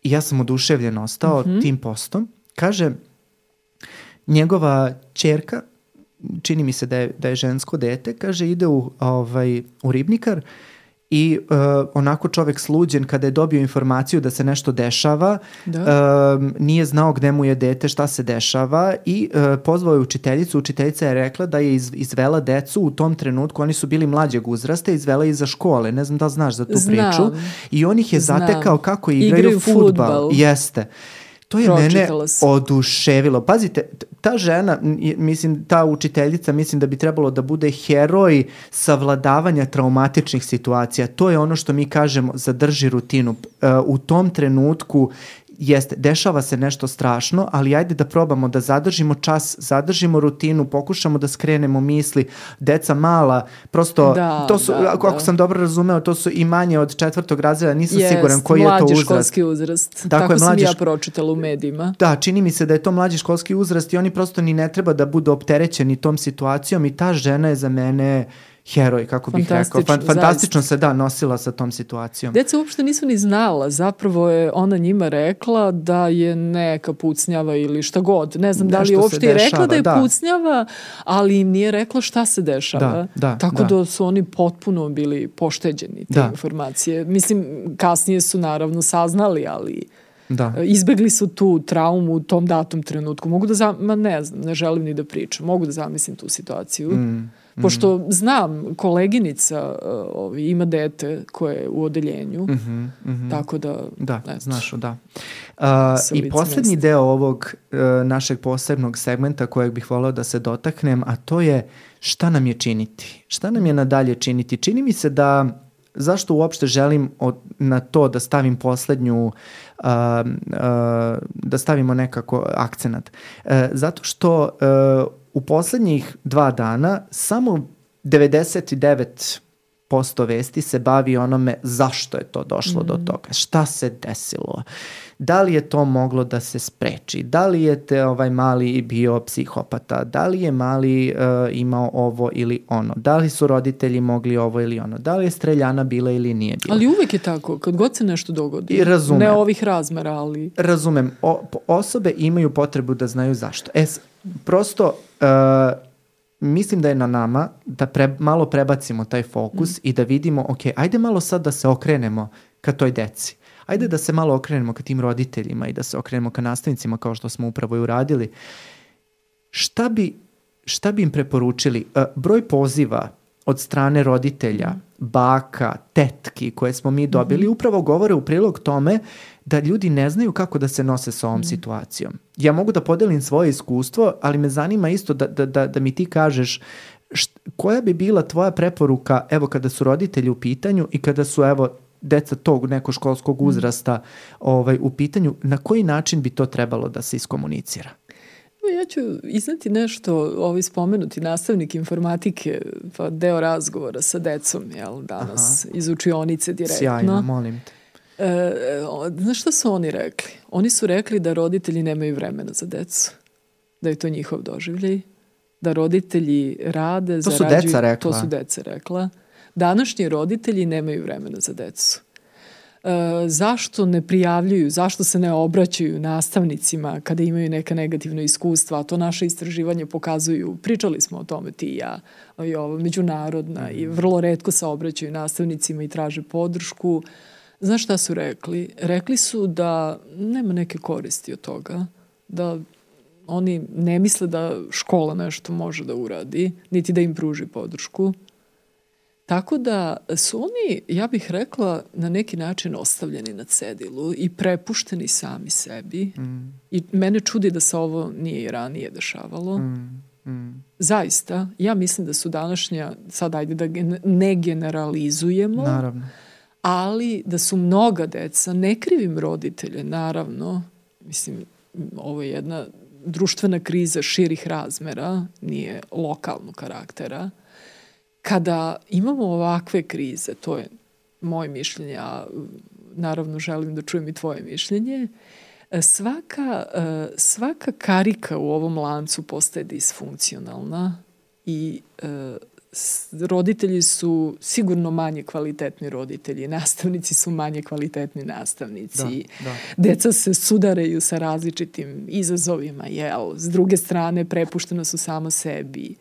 i ja sam oduševljen ostao mm -hmm. tim postom. Kaže, njegova čerka, čini mi se da je, da je žensko dete, kaže ide u, ovaj, u ribnikar i uh, onako čovek sluđen kada je dobio informaciju da se nešto dešava, da. uh, nije znao gde mu je dete, šta se dešava i uh, pozvao je učiteljicu. Učiteljica je rekla da je iz, izvela decu u tom trenutku, oni su bili mlađeg uzrasta, izvela iza škole, ne znam da znaš za tu Znam. priču. I on ih je Znam. zatekao kako igraju, igraju futbal. Jeste. To je mene oduševilo. Pazite, ta žena, mislim, ta učiteljica, mislim da bi trebalo da bude heroj savladavanja traumatičnih situacija. To je ono što mi kažemo, zadrži rutinu. Uh, u tom trenutku jeste, dešava se nešto strašno, ali ajde da probamo da zadržimo čas, zadržimo rutinu, pokušamo da skrenemo misli. Deca mala, prosto, da, to su, da, ako, da. ako sam dobro razumeo, to su i manje od četvrtog razreda, nisam Jest, siguran koji je to uzrast. mlađi školski uzrast. Tako, Tako je, sam mlađi, ja pročitala u medijima. Da, čini mi se da je to mlađi školski uzrast i oni prosto ni ne treba da budu opterećeni tom situacijom i ta žena je za mene heroj, kako bih rekao. Fan, fantastično zaista. se da nosila sa tom situacijom. Deca uopšte nisu ni znala, zapravo je ona njima rekla da je neka pucnjava ili šta god. Ne znam Nešto da li je uopšte je rekla da je da. pucnjava, ali im nije rekla šta se dešava. Da, da, Tako da. da su oni potpuno bili pošteđeni te da. informacije. Mislim, kasnije su naravno saznali, ali da. izbegli su tu traumu u tom datom trenutku. Mogu da, za, ma ne znam, ne želim ni da pričam, mogu da zamislim tu situaciju. Mm Pošto mm. znam, koleginica uh, ima dete koje je u odeljenju, mm -hmm, mm -hmm. tako da... Da, eto, znaš, da. Uh, I poslednji deo ovog uh, našeg posebnog segmenta kojeg bih volao da se dotaknem, a to je šta nam je činiti? Šta nam je nadalje činiti? Čini mi se da zašto uopšte želim od, na to da stavim poslednju uh, uh, da stavimo nekako akcenat. Uh, zato što uh, u poslednjih dva dana samo 99 posto vesti se bavi onome zašto je to došlo mm. do toga, šta se desilo, da li je to moglo da se spreči, da li je te ovaj mali bio psihopata, da li je mali uh, imao ovo ili ono, da li su roditelji mogli ovo ili ono, da li je streljana bila ili nije bila. Ali uvek je tako, kad god se nešto dogodi. I razumem. Ne ovih razmera, ali... Razumem. O, osobe imaju potrebu da znaju zašto. E, prosto uh, mislim da je na nama da pre, malo prebacimo taj fokus mm. i da vidimo, ok, ajde malo sad da se okrenemo ka toj deci. Ajde da se malo okrenemo ka tim roditeljima i da se okrenemo ka nastavnicima kao što smo upravo i uradili. Šta bi, šta bi im preporučili? Uh, broj poziva od strane roditelja, mm. baka, tetki koje smo mi dobili, mm -hmm. upravo govore u prilog tome da ljudi ne znaju kako da se nose sa ovom mm. situacijom. Ja mogu da podelim svoje iskustvo, ali me zanima isto da, da, da, da mi ti kažeš št, koja bi bila tvoja preporuka, evo kada su roditelji u pitanju i kada su evo deca tog nekog školskog mm. uzrasta ovaj, u pitanju, na koji način bi to trebalo da se iskomunicira? Ja ću iznati nešto, ovaj spomenuti nastavnik informatike, pa deo razgovora sa decom, jel, danas, Aha. iz učionice direktno. Sjajno, molim te. E, znaš šta su oni rekli? Oni su rekli da roditelji nemaju vremena za decu. Da je to njihov doživljaj. Da roditelji rade, to zarađuju. To su deca rekla. To su deca rekla. Današnji roditelji nemaju vremena za decu. E, zašto ne prijavljuju, zašto se ne obraćaju nastavnicima kada imaju neka negativna iskustva, a to naše istraživanje pokazuju, pričali smo o tome ti i ja, i ovo međunarodna i vrlo redko se obraćaju nastavnicima i traže podršku. Znaš šta su rekli? Rekli su da nema neke koristi od toga, da oni ne misle da škola nešto može da uradi, niti da im pruži podršku. Tako da su oni, ja bih rekla, na neki način ostavljeni na cedilu i prepušteni sami sebi. Mm. I mene čudi da se ovo nije i ranije dešavalo. Mm. Mm. Zaista, ja mislim da su današnja, sad ajde da ne generalizujemo, Naravno. Ali da su mnoga deca, ne krivim roditelje, naravno, mislim, ovo je jedna društvena kriza širih razmera, nije lokalnog karaktera, kada imamo ovakve krize, to je moje mišljenje, a naravno želim da čujem i tvoje mišljenje, svaka, svaka karika u ovom lancu postaje disfunkcionalna i roditelji su sigurno manje kvalitetni roditelji, nastavnici su manje kvalitetni nastavnici, da, da. deca se sudaraju sa različitim izazovima, jel? S druge strane, prepuštena su samo sebi.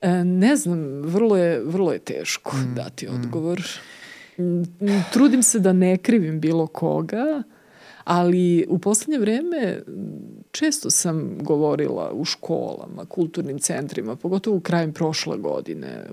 E, ne znam, vrlo je, vrlo je teško mm, dati mm. odgovor. Mm. Trudim se da ne krivim bilo koga, ali u poslednje vreme često sam govorila u školama, kulturnim centrima, pogotovo u krajem prošle godine,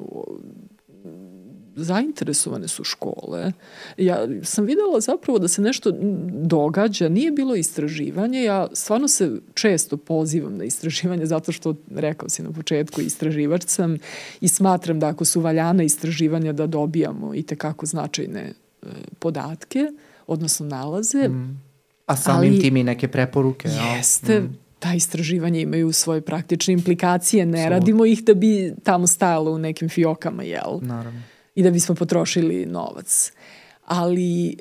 zainteresovane su škole. Ja sam videla zapravo da se nešto događa, nije bilo istraživanje, ja stvarno se često pozivam na istraživanje zato što, rekao si na početku, istraživač sam i smatram da ako su valjana istraživanja da dobijamo i tekako značajne e, podatke, odnosno nalaze, mm A samim ali, tim i neke preporuke. Jeste, mm. ta istraživanja imaju svoje praktične implikacije, ne so. radimo ih da bi tamo stajalo u nekim fiokama, jel? Naravno. I da bismo potrošili novac. Ali, e,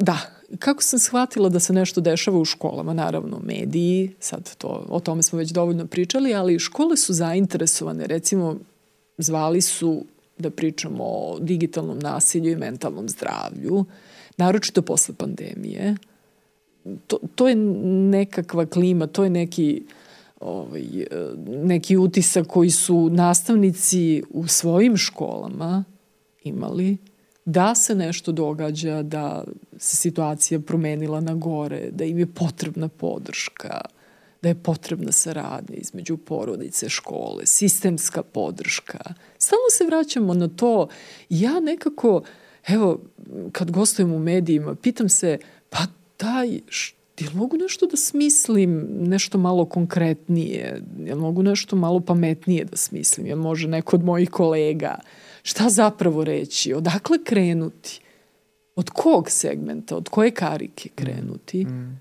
da, kako sam shvatila da se nešto dešava u školama, naravno mediji, sad to, o tome smo već dovoljno pričali, ali škole su zainteresovane, recimo zvali su da pričamo o digitalnom nasilju i mentalnom zdravlju, naročito posle pandemije. To, to je nekakva klima, to je neki ovaj, neki utisak koji su nastavnici u svojim školama imali da se nešto događa, da se situacija promenila na gore, da im je potrebna podrška, da je potrebna saradnja između porodice, škole, sistemska podrška. Stalno se vraćamo na to. Ja nekako, evo, kad gostujem u medijima, pitam se, pa daj, jel mogu nešto da smislim, nešto malo konkretnije, jel mogu nešto malo pametnije da smislim, jel može neko od mojih kolega, šta zapravo reći, odakle krenuti, od kog segmenta, od koje karike krenuti. Mm. Mm.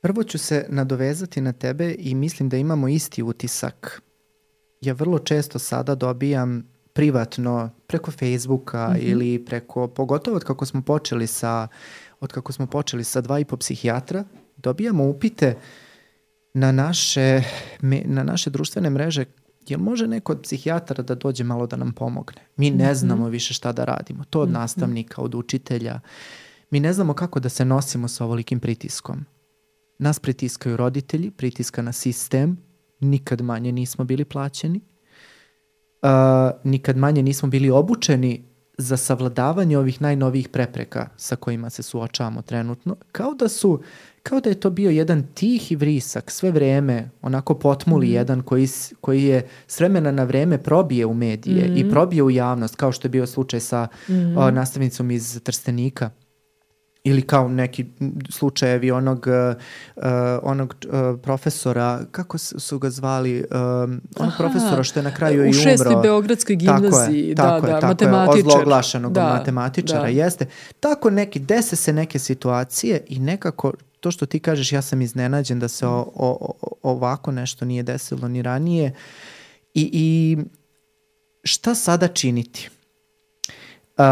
Prvo ću se nadovezati na tebe i mislim da imamo isti utisak. Ja vrlo često sada dobijam privatno preko Facebooka mm -hmm. ili preko, pogotovo od kako smo počeli sa, od kako smo počeli sa dva i po psihijatra, dobijamo upite na naše, na naše društvene mreže jel može neko od psihijatara da dođe malo da nam pomogne? Mi ne mm -hmm. znamo više šta da radimo. To od -hmm. nastavnika, od učitelja. Mi ne znamo kako da se nosimo sa ovolikim pritiskom. Nas pritiskaju roditelji, pritiska na sistem, nikad manje nismo bili plaćeni uh, nikad manje nismo bili obučeni za savladavanje ovih najnovijih prepreka sa kojima se suočavamo trenutno, kao da su kao da je to bio jedan tihi vrisak sve vreme, onako potmuli mm. jedan koji, koji je s vremena na vreme probije u medije mm. i probije u javnost, kao što je bio slučaj sa mm. o, nastavnicom iz Trstenika ili kao neki slučajevi onog uh, onog uh, profesora kako su ga zvali uh, onog Aha, profesora što je na kraju i umro. U šestoj beogradskoj gimnaziji tako je, tako da, je, da, matematičar. je, ozloglašenog da, matematičara da. jeste. Tako neki dese se neke situacije i nekako to što ti kažeš ja sam iznenađen da se o, o, o, ovako nešto nije desilo ni ranije. I, i šta sada činiti? Uh,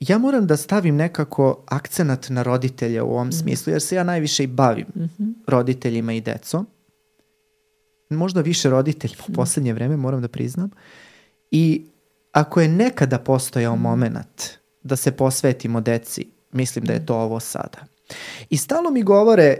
ja moram da stavim nekako akcenat na roditelje u ovom mm -hmm. smislu, jer se ja najviše i bavim mm -hmm. roditeljima i decom. Možda više roditeljima u mhm. poslednje vreme, moram da priznam. I ako je nekada postojao -hmm. moment da se posvetimo deci, mislim da je mhm. to ovo sada. I stalo mi govore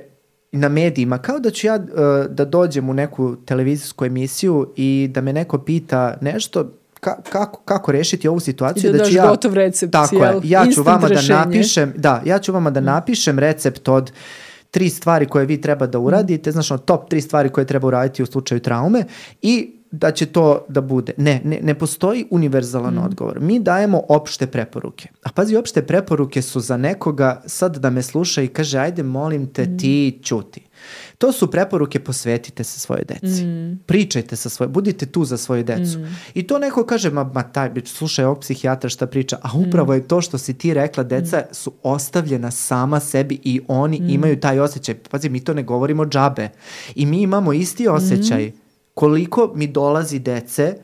na medijima, kao da ću ja uh, da dođem u neku televizijsku emisiju i da me neko pita nešto, ka, kako, kako rešiti ovu I situaciju da da daš ću ja gotov recept, tako jel? je, ja ću vama rešenje. da napišem da, ja ću vama da napišem recept od tri stvari koje vi treba da uradite, znači ono, top tri stvari koje treba uraditi u slučaju traume i da će to da bude. Ne, ne, ne postoji univerzalan odgovor. Mi dajemo opšte preporuke. A pazi, opšte preporuke su za nekoga sad da me sluša i kaže ajde molim te ti ćuti. To su preporuke posvetite se svoje deci. Pričajte sa svoje, budite tu za svoju decu. I to neko kaže, ma, ma taj, slušaj ovog psihijatra šta priča, a upravo je to što si ti rekla, deca su ostavljena sama sebi i oni imaju taj osjećaj. Pazi, mi to ne govorimo džabe. I mi imamo isti osjećaj koliko mi dolazi dece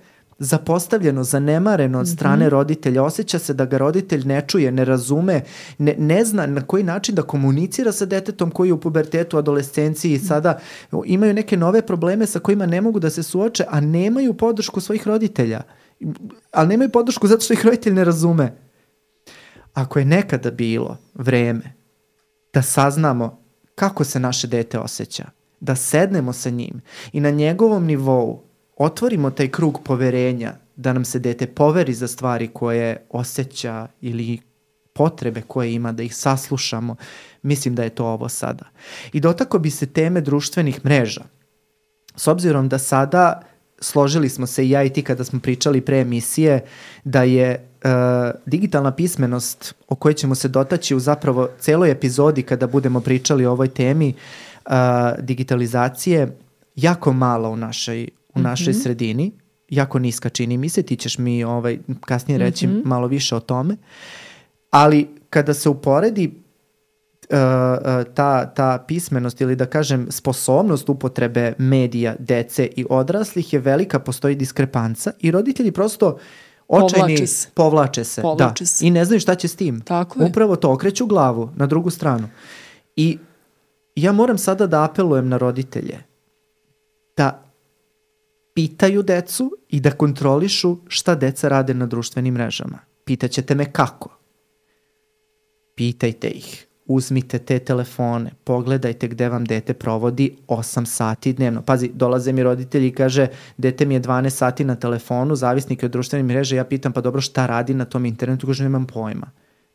zapostavljeno, zanemareno od strane roditelja, osjeća se da ga roditelj ne čuje, ne razume, ne, ne zna na koji način da komunicira sa detetom koji je u pubertetu, adolescenciji i sada imaju neke nove probleme sa kojima ne mogu da se suoče, a nemaju podršku svojih roditelja. Ali nemaju podršku zato što ih roditelj ne razume. Ako je nekada bilo vreme da saznamo kako se naše dete osjeća, da sednemo sa njim i na njegovom nivou otvorimo taj krug poverenja da nam se dete poveri za stvari koje osjeća ili potrebe koje ima, da ih saslušamo, mislim da je to ovo sada. I dotako bi se teme društvenih mreža. S obzirom da sada složili smo se i ja i ti kada smo pričali pre emisije da je e, digitalna pismenost o kojoj ćemo se dotaći u zapravo celoj epizodi kada budemo pričali o ovoj temi e, digitalizacije jako mala u našoj, u našoj sredini, jako niska čini mi se, ti ćeš mi ovaj, kasnije reći malo više o tome, ali kada se uporedi uh, uh, ta, ta pismenost ili da kažem sposobnost upotrebe medija, dece i odraslih je velika, postoji diskrepanca i roditelji prosto očajni Povlače se. povlače se, Povlače da, se. i ne znaju šta će s tim. Tako je. Upravo to, okreću glavu na drugu stranu. I ja moram sada da apelujem na roditelje da pitaju decu i da kontrolišu šta deca rade na društvenim mrežama. Pitaćete me kako. Pitajte ih. Uzmite te telefone, pogledajte gde vam dete provodi 8 sati dnevno. Pazi, dolaze mi roditelji i kaže, dete mi je 12 sati na telefonu, zavisnik je od društvenih mreža, ja pitam, pa dobro, šta radi na tom internetu? Kaže, nemam pojma.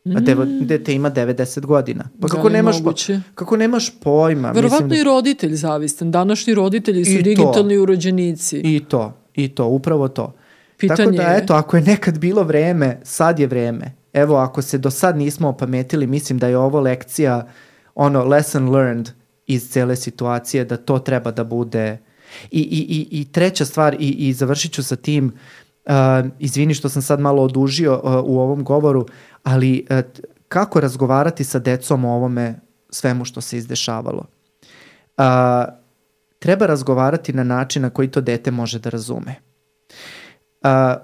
A devo, dete ima 90 godina. Pa Da kako nemaš, moguće? kako nemaš pojma? Verovatno Mislim i roditelj zavistan. Današnji roditelji su I to. digitalni urođenici. I to, i to, upravo to. Tako Pitanje da, je- eto, ako je nekad bilo vreme, sad je vreme. Evo, ako se do sad nismo opametili, mislim da je ovo lekcija, ono, lesson learned iz cele situacije, da to treba da bude. I, i, i, i treća stvar, i, i završit ću sa tim, uh, izvini što sam sad malo odužio uh, u ovom govoru, ali uh, kako razgovarati sa decom o ovome svemu što se izdešavalo? Uh, treba razgovarati na način na koji to dete može da razume. A,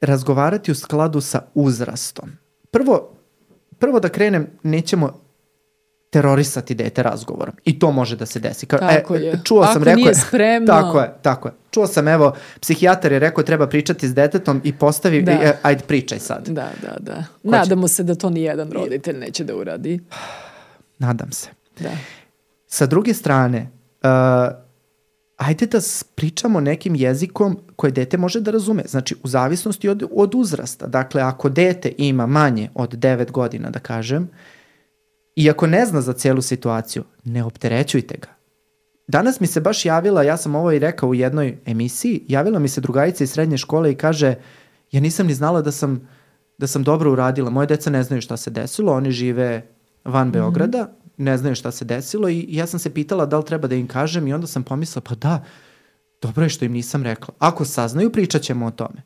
razgovarati u skladu sa uzrastom. Prvo, prvo da krenem, nećemo terorisati dete razgovorom. I to može da se desi. Ka, Tako je. Čuo sam, Ako rekao nije je- spremno. Tako je, tako je. Čuo sam, evo, psihijatar je rekao treba pričati s detetom i postavi, Da. e, ajde pričaj sad. Da, da, da. će? Nadamo se da to ni jedan roditelj neće da uradi. Nadam se. Da. Sa druge strane, uh, ajde da pričamo nekim jezikom koje dete može da razume. Znači, u zavisnosti od, od uzrasta. Dakle, ako dete ima manje od 9 godina, da kažem, i ako ne zna za celu situaciju, ne opterećujte ga. Danas mi se baš javila, ja sam ovo i rekao u jednoj emisiji, javila mi se drugarica iz srednje škole i kaže, ja nisam ni znala da sam, da sam dobro uradila. Moje deca ne znaju šta se desilo, oni žive van Beograda, ne znaju šta se desilo i ja sam se pitala da li treba da im kažem i onda sam pomislila, pa da, dobro je što im nisam rekla. Ako saznaju, pričat ćemo o tome.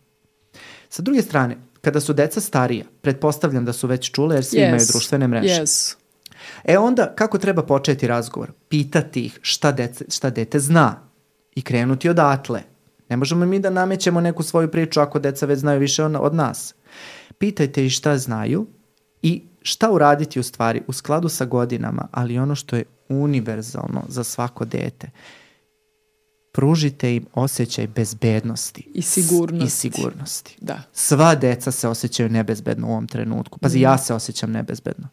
Sa druge strane, kada su deca starija, pretpostavljam da su već čule jer svi Yes. imaju društvene mreže. Yes. E onda, kako treba početi razgovor? Pitati ih šta, dece, šta dete zna i krenuti odatle. Ne možemo mi da namećemo neku svoju priču ako deca već znaju više od, nas. Pitajte ih šta znaju i šta uraditi u stvari u skladu sa godinama, ali ono što je univerzalno za svako dete. Pružite im osjećaj bezbednosti. I sigurnosti. I sigurnosti. Da. Sva deca se osjećaju nebezbedno u ovom trenutku. Pazi, ja se osjećam nebezbedno.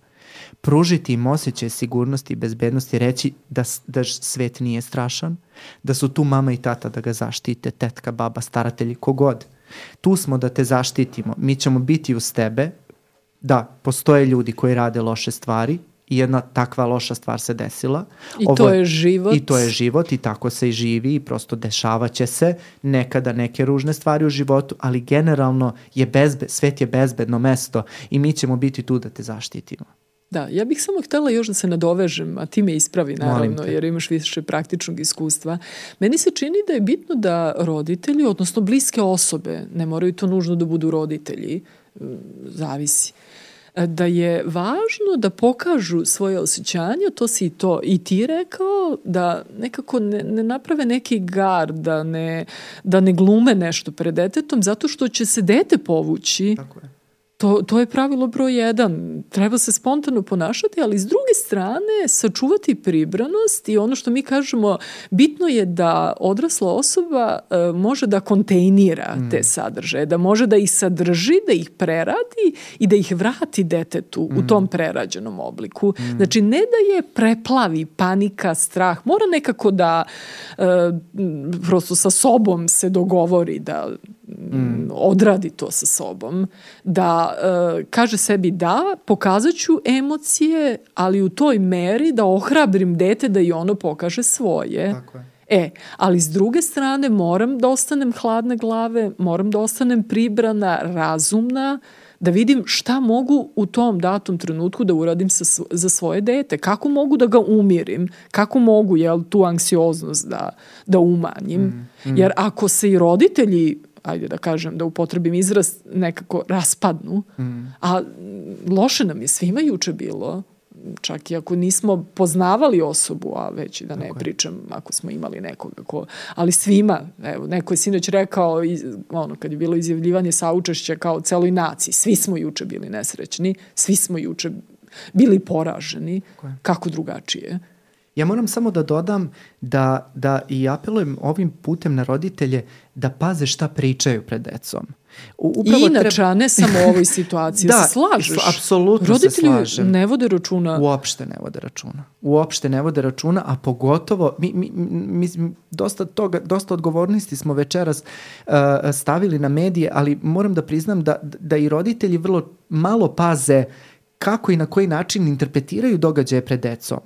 Pružiti im osjećaj sigurnosti i bezbednosti, reći da, da svet nije strašan, da su tu mama i tata da ga zaštite, tetka, baba, staratelji, kogod. Tu smo da te zaštitimo. Mi ćemo biti uz tebe. Da, postoje ljudi koji rade loše stvari i jedna takva loša stvar se desila. I Ovo, to je život. I to je život i tako se i živi i prosto dešavaće se nekada neke ružne stvari u životu, ali generalno je bezbe, svet je bezbedno mesto i mi ćemo biti tu da te zaštitimo. Da, ja bih samo htela još da se nadovežem, a ti me ispravi naravno, jer imaš više praktičnog iskustva. Meni se čini da je bitno da roditelji, odnosno bliske osobe, ne moraju to nužno da budu roditelji, zavisi, da je važno da pokažu svoje osjećanja, to si i to i ti rekao, da nekako ne, ne naprave neki gar, da ne, da ne glume nešto pred detetom, zato što će se dete povući Tako je To, to je pravilo broj jedan. Treba se spontano ponašati, ali s druge strane sačuvati pribranost i ono što mi kažemo, bitno je da odrasla osoba e, može da kontejnira mm. te sadržaje, da može da ih sadrži, da ih preradi i da ih vrati detetu mm. u tom prerađenom obliku. Mm. Znači, ne da je preplavi panika, strah, mora nekako da e, prosto sa sobom se dogovori da mm. odradi to sa sobom, da e, kaže sebi da, pokazat ću emocije, ali u toj meri da ohrabrim dete da i ono pokaže svoje. Tako je. E, ali s druge strane moram da ostanem hladne glave, moram da ostanem pribrana, razumna, da vidim šta mogu u tom datom trenutku da uradim sa, za svoje dete, kako mogu da ga umirim, kako mogu jel, tu anksioznost da, da umanjim. Mm, mm. Jer ako se i roditelji ajde da kažem, da upotrebim izraz, nekako raspadnu. Mm. A loše nam je svima juče bilo, čak i ako nismo poznavali osobu, a već da ne okay. pričam ako smo imali nekoga ko, ali svima, evo, neko je sinoć rekao, iz, ono, kad je bilo izjavljivanje saučešća kao celoj naciji, svi smo juče bili nesrećni, svi smo juče bili poraženi, okay. kako drugačije. Ja moram samo da dodam da, da i apelujem ovim putem na roditelje da paze šta pričaju pred decom. Upravo I inače, treba... ne samo u ovoj situaciji, da, se slažeš? apsolutno Roditelji se slažem. ne vode računa. Uopšte ne vode računa. Uopšte ne vode računa, a pogotovo, mi, mi, mi dosta, toga, dosta odgovornosti smo večeras uh, stavili na medije, ali moram da priznam da, da i roditelji vrlo malo paze kako i na koji način interpretiraju događaje pred decom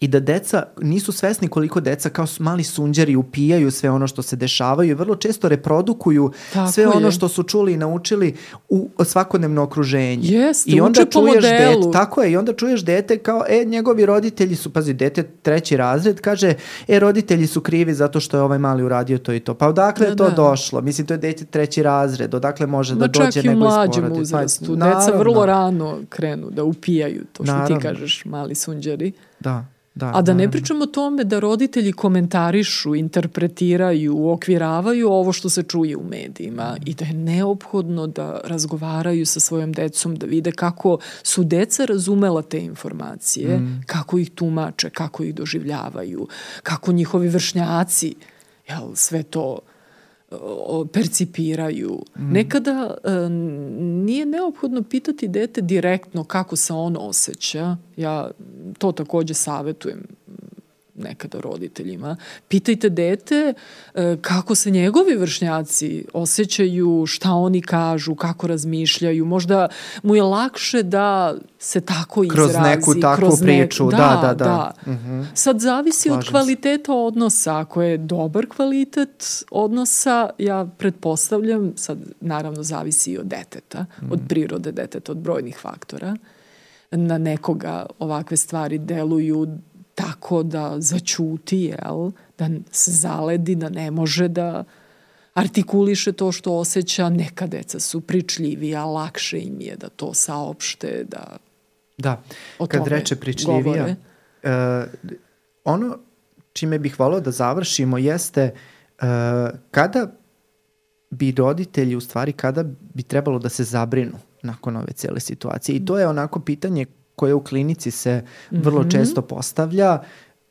i da deca nisu svesni koliko deca kao mali sunđeri upijaju sve ono što se dešavaju i vrlo često reprodukuju Tako sve je. ono što su čuli i naučili u svakodnevno okruženje. Jeste, I onda čuješ dete, tako je, i onda čuješ dete kao, e, njegovi roditelji su, pazi, dete treći razred, kaže, e, roditelji su krivi zato što je ovaj mali uradio to i to. Pa odakle da, je to da. došlo? Mislim, to je dete treći razred, odakle može Ma da dođe nego iz porodice. Pa, uzrastu. Pa, Deca vrlo rano krenu da upijaju to što naravno. ti kažeš, mali sunđeri. Da. Da, A da ne pričamo o tome da roditelji komentarišu, interpretiraju, uokviravaju ovo što se čuje u medijima i da je neophodno da razgovaraju sa svojom decom, da vide kako su deca razumela te informacije, mm. kako ih tumače, kako ih doživljavaju, kako njihovi vršnjaci jel, sve to percipiraju. Mm. Nekada e, nije neophodno pitati dete direktno kako se ono osjeća. Ja to takođe savetujem nekada roditeljima. Pitajte dete e, kako se njegovi vršnjaci osjećaju, šta oni kažu, kako razmišljaju. Možda mu je lakše da se tako izrazi. Kroz neku takvu kroz priču, da, da, da. da. da. Uh mhm. -huh. Sad zavisi Slažem od kvaliteta se. odnosa. Ako je dobar kvalitet odnosa, ja pretpostavljam, sad naravno zavisi i od deteta, -huh. od prirode deteta, od brojnih faktora, na nekoga ovakve stvari deluju tako da začuti, jel? da se zaledi, da ne može da artikuliše to što osjeća. Neka deca su pričljivija, lakše im je da to saopšte, da Da, kad reče pričljivija, uh, ono čime bih volao da završimo jeste uh, kada bi roditelji, u stvari, kada bi trebalo da se zabrinu nakon ove cele situacije. I to je onako pitanje koje u klinici se vrlo mm -hmm. često postavlja,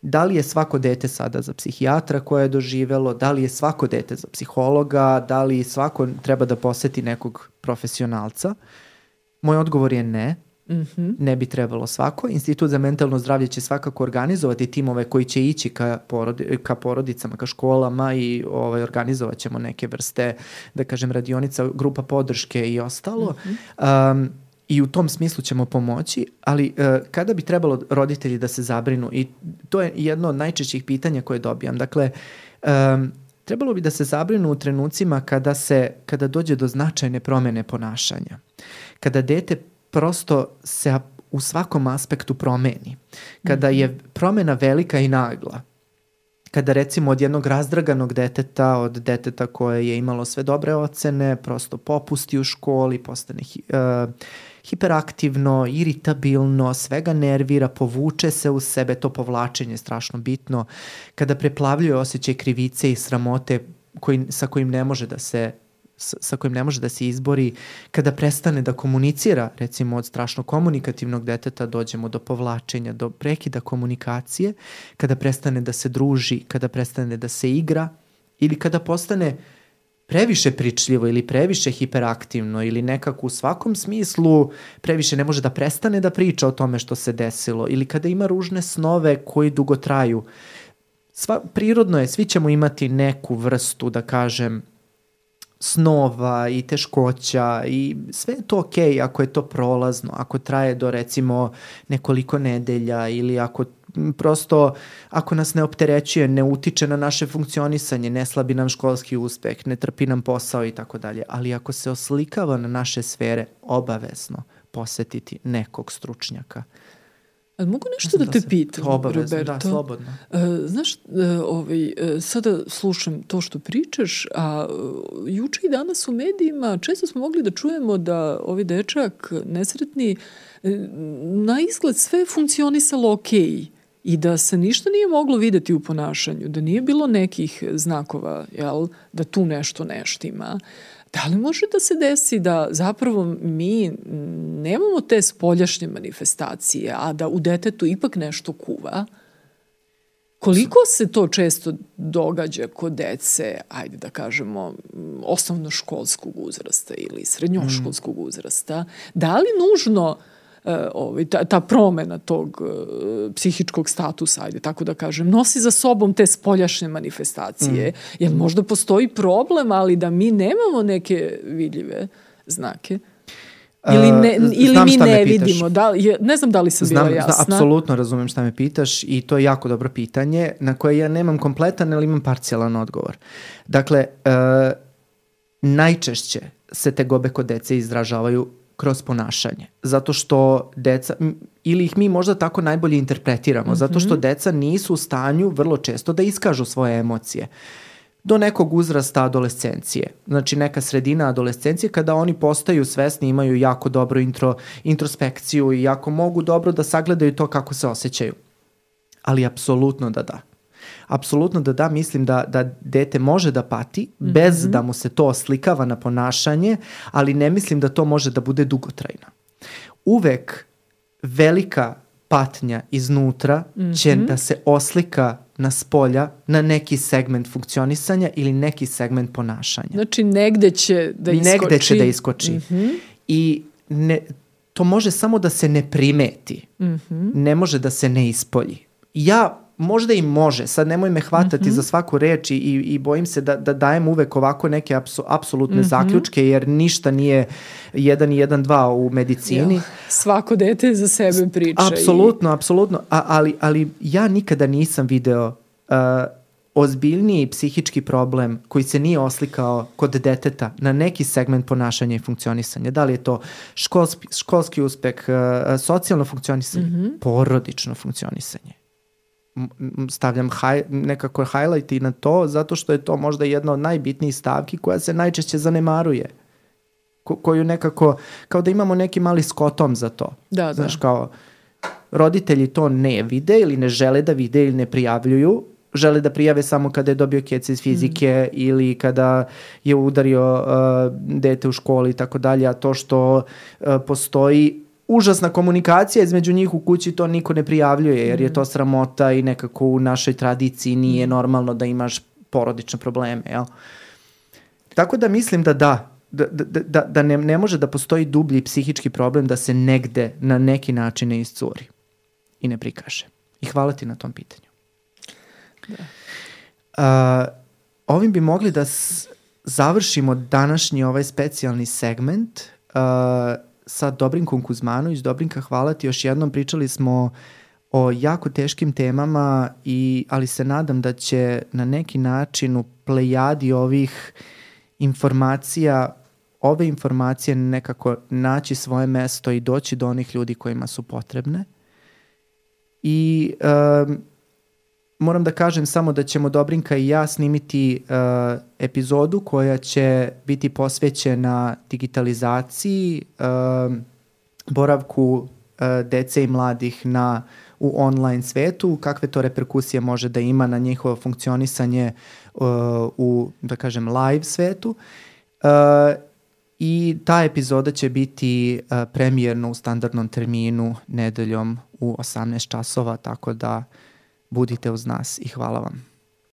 da li je svako dete sada za psihijatra koje je doživelo, da li je svako dete za psihologa, da li svako treba da poseti nekog profesionalca. Moj odgovor je ne. Mm -hmm. Ne bi trebalo svako. Institut za mentalno zdravlje će svakako organizovati timove koji će ići ka, porodi, ka porodicama, ka školama i ovaj, organizovat ćemo neke vrste, da kažem, radionica, grupa podrške i ostalo. Mm -hmm. um, i u tom smislu ćemo pomoći, ali uh, kada bi trebalo roditelji da se zabrinu i to je jedno od najčešćih pitanja koje dobijam. Dakle, um, trebalo bi da se zabrinu u trenucima kada se kada dođe do značajne promene ponašanja. Kada dete prosto se u svakom aspektu promeni. Kada je mhm. promena velika i nagla, kada recimo od jednog razdraganog deteta, od deteta koje je imalo sve dobre ocene, prosto popusti u školi, postane uh, hiperaktivno, iritabilno, svega nervira, povuče se u sebe, to povlačenje je strašno bitno, kada preplavljuje osjećaj krivice i sramote koji, sa kojim ne može da se sa kojim ne može da se izbori, kada prestane da komunicira, recimo od strašno komunikativnog deteta dođemo do povlačenja, do prekida komunikacije, kada prestane da se druži, kada prestane da se igra ili kada postane uh, previše pričljivo ili previše hiperaktivno ili nekako u svakom smislu previše ne može da prestane da priča o tome što se desilo ili kada ima ružne snove koji dugo traju. Sva, prirodno je, svi ćemo imati neku vrstu, da kažem, snova i teškoća i sve je to okej okay ako je to prolazno, ako traje do recimo nekoliko nedelja ili ako prosto ako nas ne opterećuje, ne utiče na naše funkcionisanje, ne slabi nam školski uspeh, ne trpi nam posao i tako dalje, ali ako se oslikava na naše sfere, obavezno posetiti nekog stručnjaka. Ali mogu nešto da, da te se, pitam, obavezno, Roberto? Da, slobodno. Uh, znaš, uh, ovaj, uh, sada slušam to što pričaš, a juče i danas u medijima često smo mogli da čujemo da ovaj dečak nesretni na izgled sve funkcionisalo okej. Okay i da se ništa nije moglo videti u ponašanju, da nije bilo nekih znakova, jel, da tu nešto neštima. Da li može da se desi da zapravo mi nemamo te spoljašnje manifestacije, a da u detetu ipak nešto kuva? Koliko se to često događa kod dece, ajde da kažemo, osnovnoškolskog uzrasta ili srednjoškolskog uzrasta? Da li nužno uh, ovaj, ta, ta promena tog uh, psihičkog statusa, ajde tako da kažem, nosi za sobom te spoljašnje manifestacije. Mm. Jer možda postoji problem, ali da mi nemamo neke vidljive znake. Ili, ne, uh, ili mi ne vidimo. Da, je, ne znam da li sam znam, bila jasna. Znam, apsolutno razumem šta me pitaš i to je jako dobro pitanje na koje ja nemam kompletan, ali imam parcijalan odgovor. Dakle, uh, najčešće se te gobe kod dece izražavaju kroz ponašanje. Zato što deca, ili ih mi možda tako najbolje interpretiramo, mm -hmm. zato što deca nisu u stanju vrlo često da iskažu svoje emocije do nekog uzrasta adolescencije. Znači neka sredina adolescencije kada oni postaju svesni, imaju jako dobru intro, introspekciju i jako mogu dobro da sagledaju to kako se osjećaju. Ali apsolutno da da apsolutno da da, mislim da, da dete može da pati mm -hmm. bez da mu se to oslikava na ponašanje, ali ne mislim da to može da bude dugotrajno. Uvek velika patnja iznutra mm -hmm. će da se oslika na spolja na neki segment funkcionisanja ili neki segment ponašanja. Znači negde će da iskoči. Negde će da iskoči. Mm -hmm. I ne, to može samo da se ne primeti. Mm -hmm. Ne može da se ne ispolji. Ja možda i može, sad nemoj me hvatati mm -hmm. za svaku reč i, i bojim se da, da dajem uvek ovako neke apsu, apsolutne mm -hmm. zaključke jer ništa nije jedan i jedan dva u medicini. Ja, svako dete za sebe priča. Apsolutno, i... apsolutno, A, ali, ali ja nikada nisam video uh, ozbiljniji psihički problem koji se nije oslikao kod deteta na neki segment ponašanja i funkcionisanja. Da li je to školski, školski uspeh, socijalno funkcionisanje, mm -hmm. porodično funkcionisanje stavljam haj, nekako highlight i na to zato što je to možda jedna od najbitnijih stavki koja se najčešće zanemaruje ko, koju nekako kao da imamo neki mali skotom za to da, da. znaš kao roditelji to ne vide ili ne žele da vide ili ne prijavljuju žele da prijave samo kada je dobio kjece iz fizike mm. ili kada je udario uh, dete u školi i tako dalje, a to što uh, postoji užasna komunikacija između njih u kući to niko ne prijavljuje jer je to sramota i nekako u našoj tradiciji nije normalno da imaš porodične probleme, jel? Tako da mislim da da, da, da, da, da ne, ne može da postoji dublji psihički problem da se negde na neki način ne iscuri i ne prikaže. I hvala ti na tom pitanju. Da. Uh, ovim bi mogli da završimo današnji ovaj specijalni segment uh, sa Dobrinkom Kuzmanović. Dobrinka, hvala ti još jednom. Pričali smo o jako teškim temama, i, ali se nadam da će na neki način u plejadi ovih informacija ove informacije nekako naći svoje mesto i doći do onih ljudi kojima su potrebne. I um, moram da kažem samo da ćemo Dobrinka i ja snimiti uh, epizodu koja će biti posvećena digitalizaciji, uh, boravku uh, dece i mladih na u online svetu, kakve to reperkusije može da ima na njihovo funkcionisanje uh, u, da kažem, live svetu. Uh, I ta epizoda će biti uh, premijerno u standardnom terminu nedeljom u 18 časova, tako da budite uz nas i hvala vam.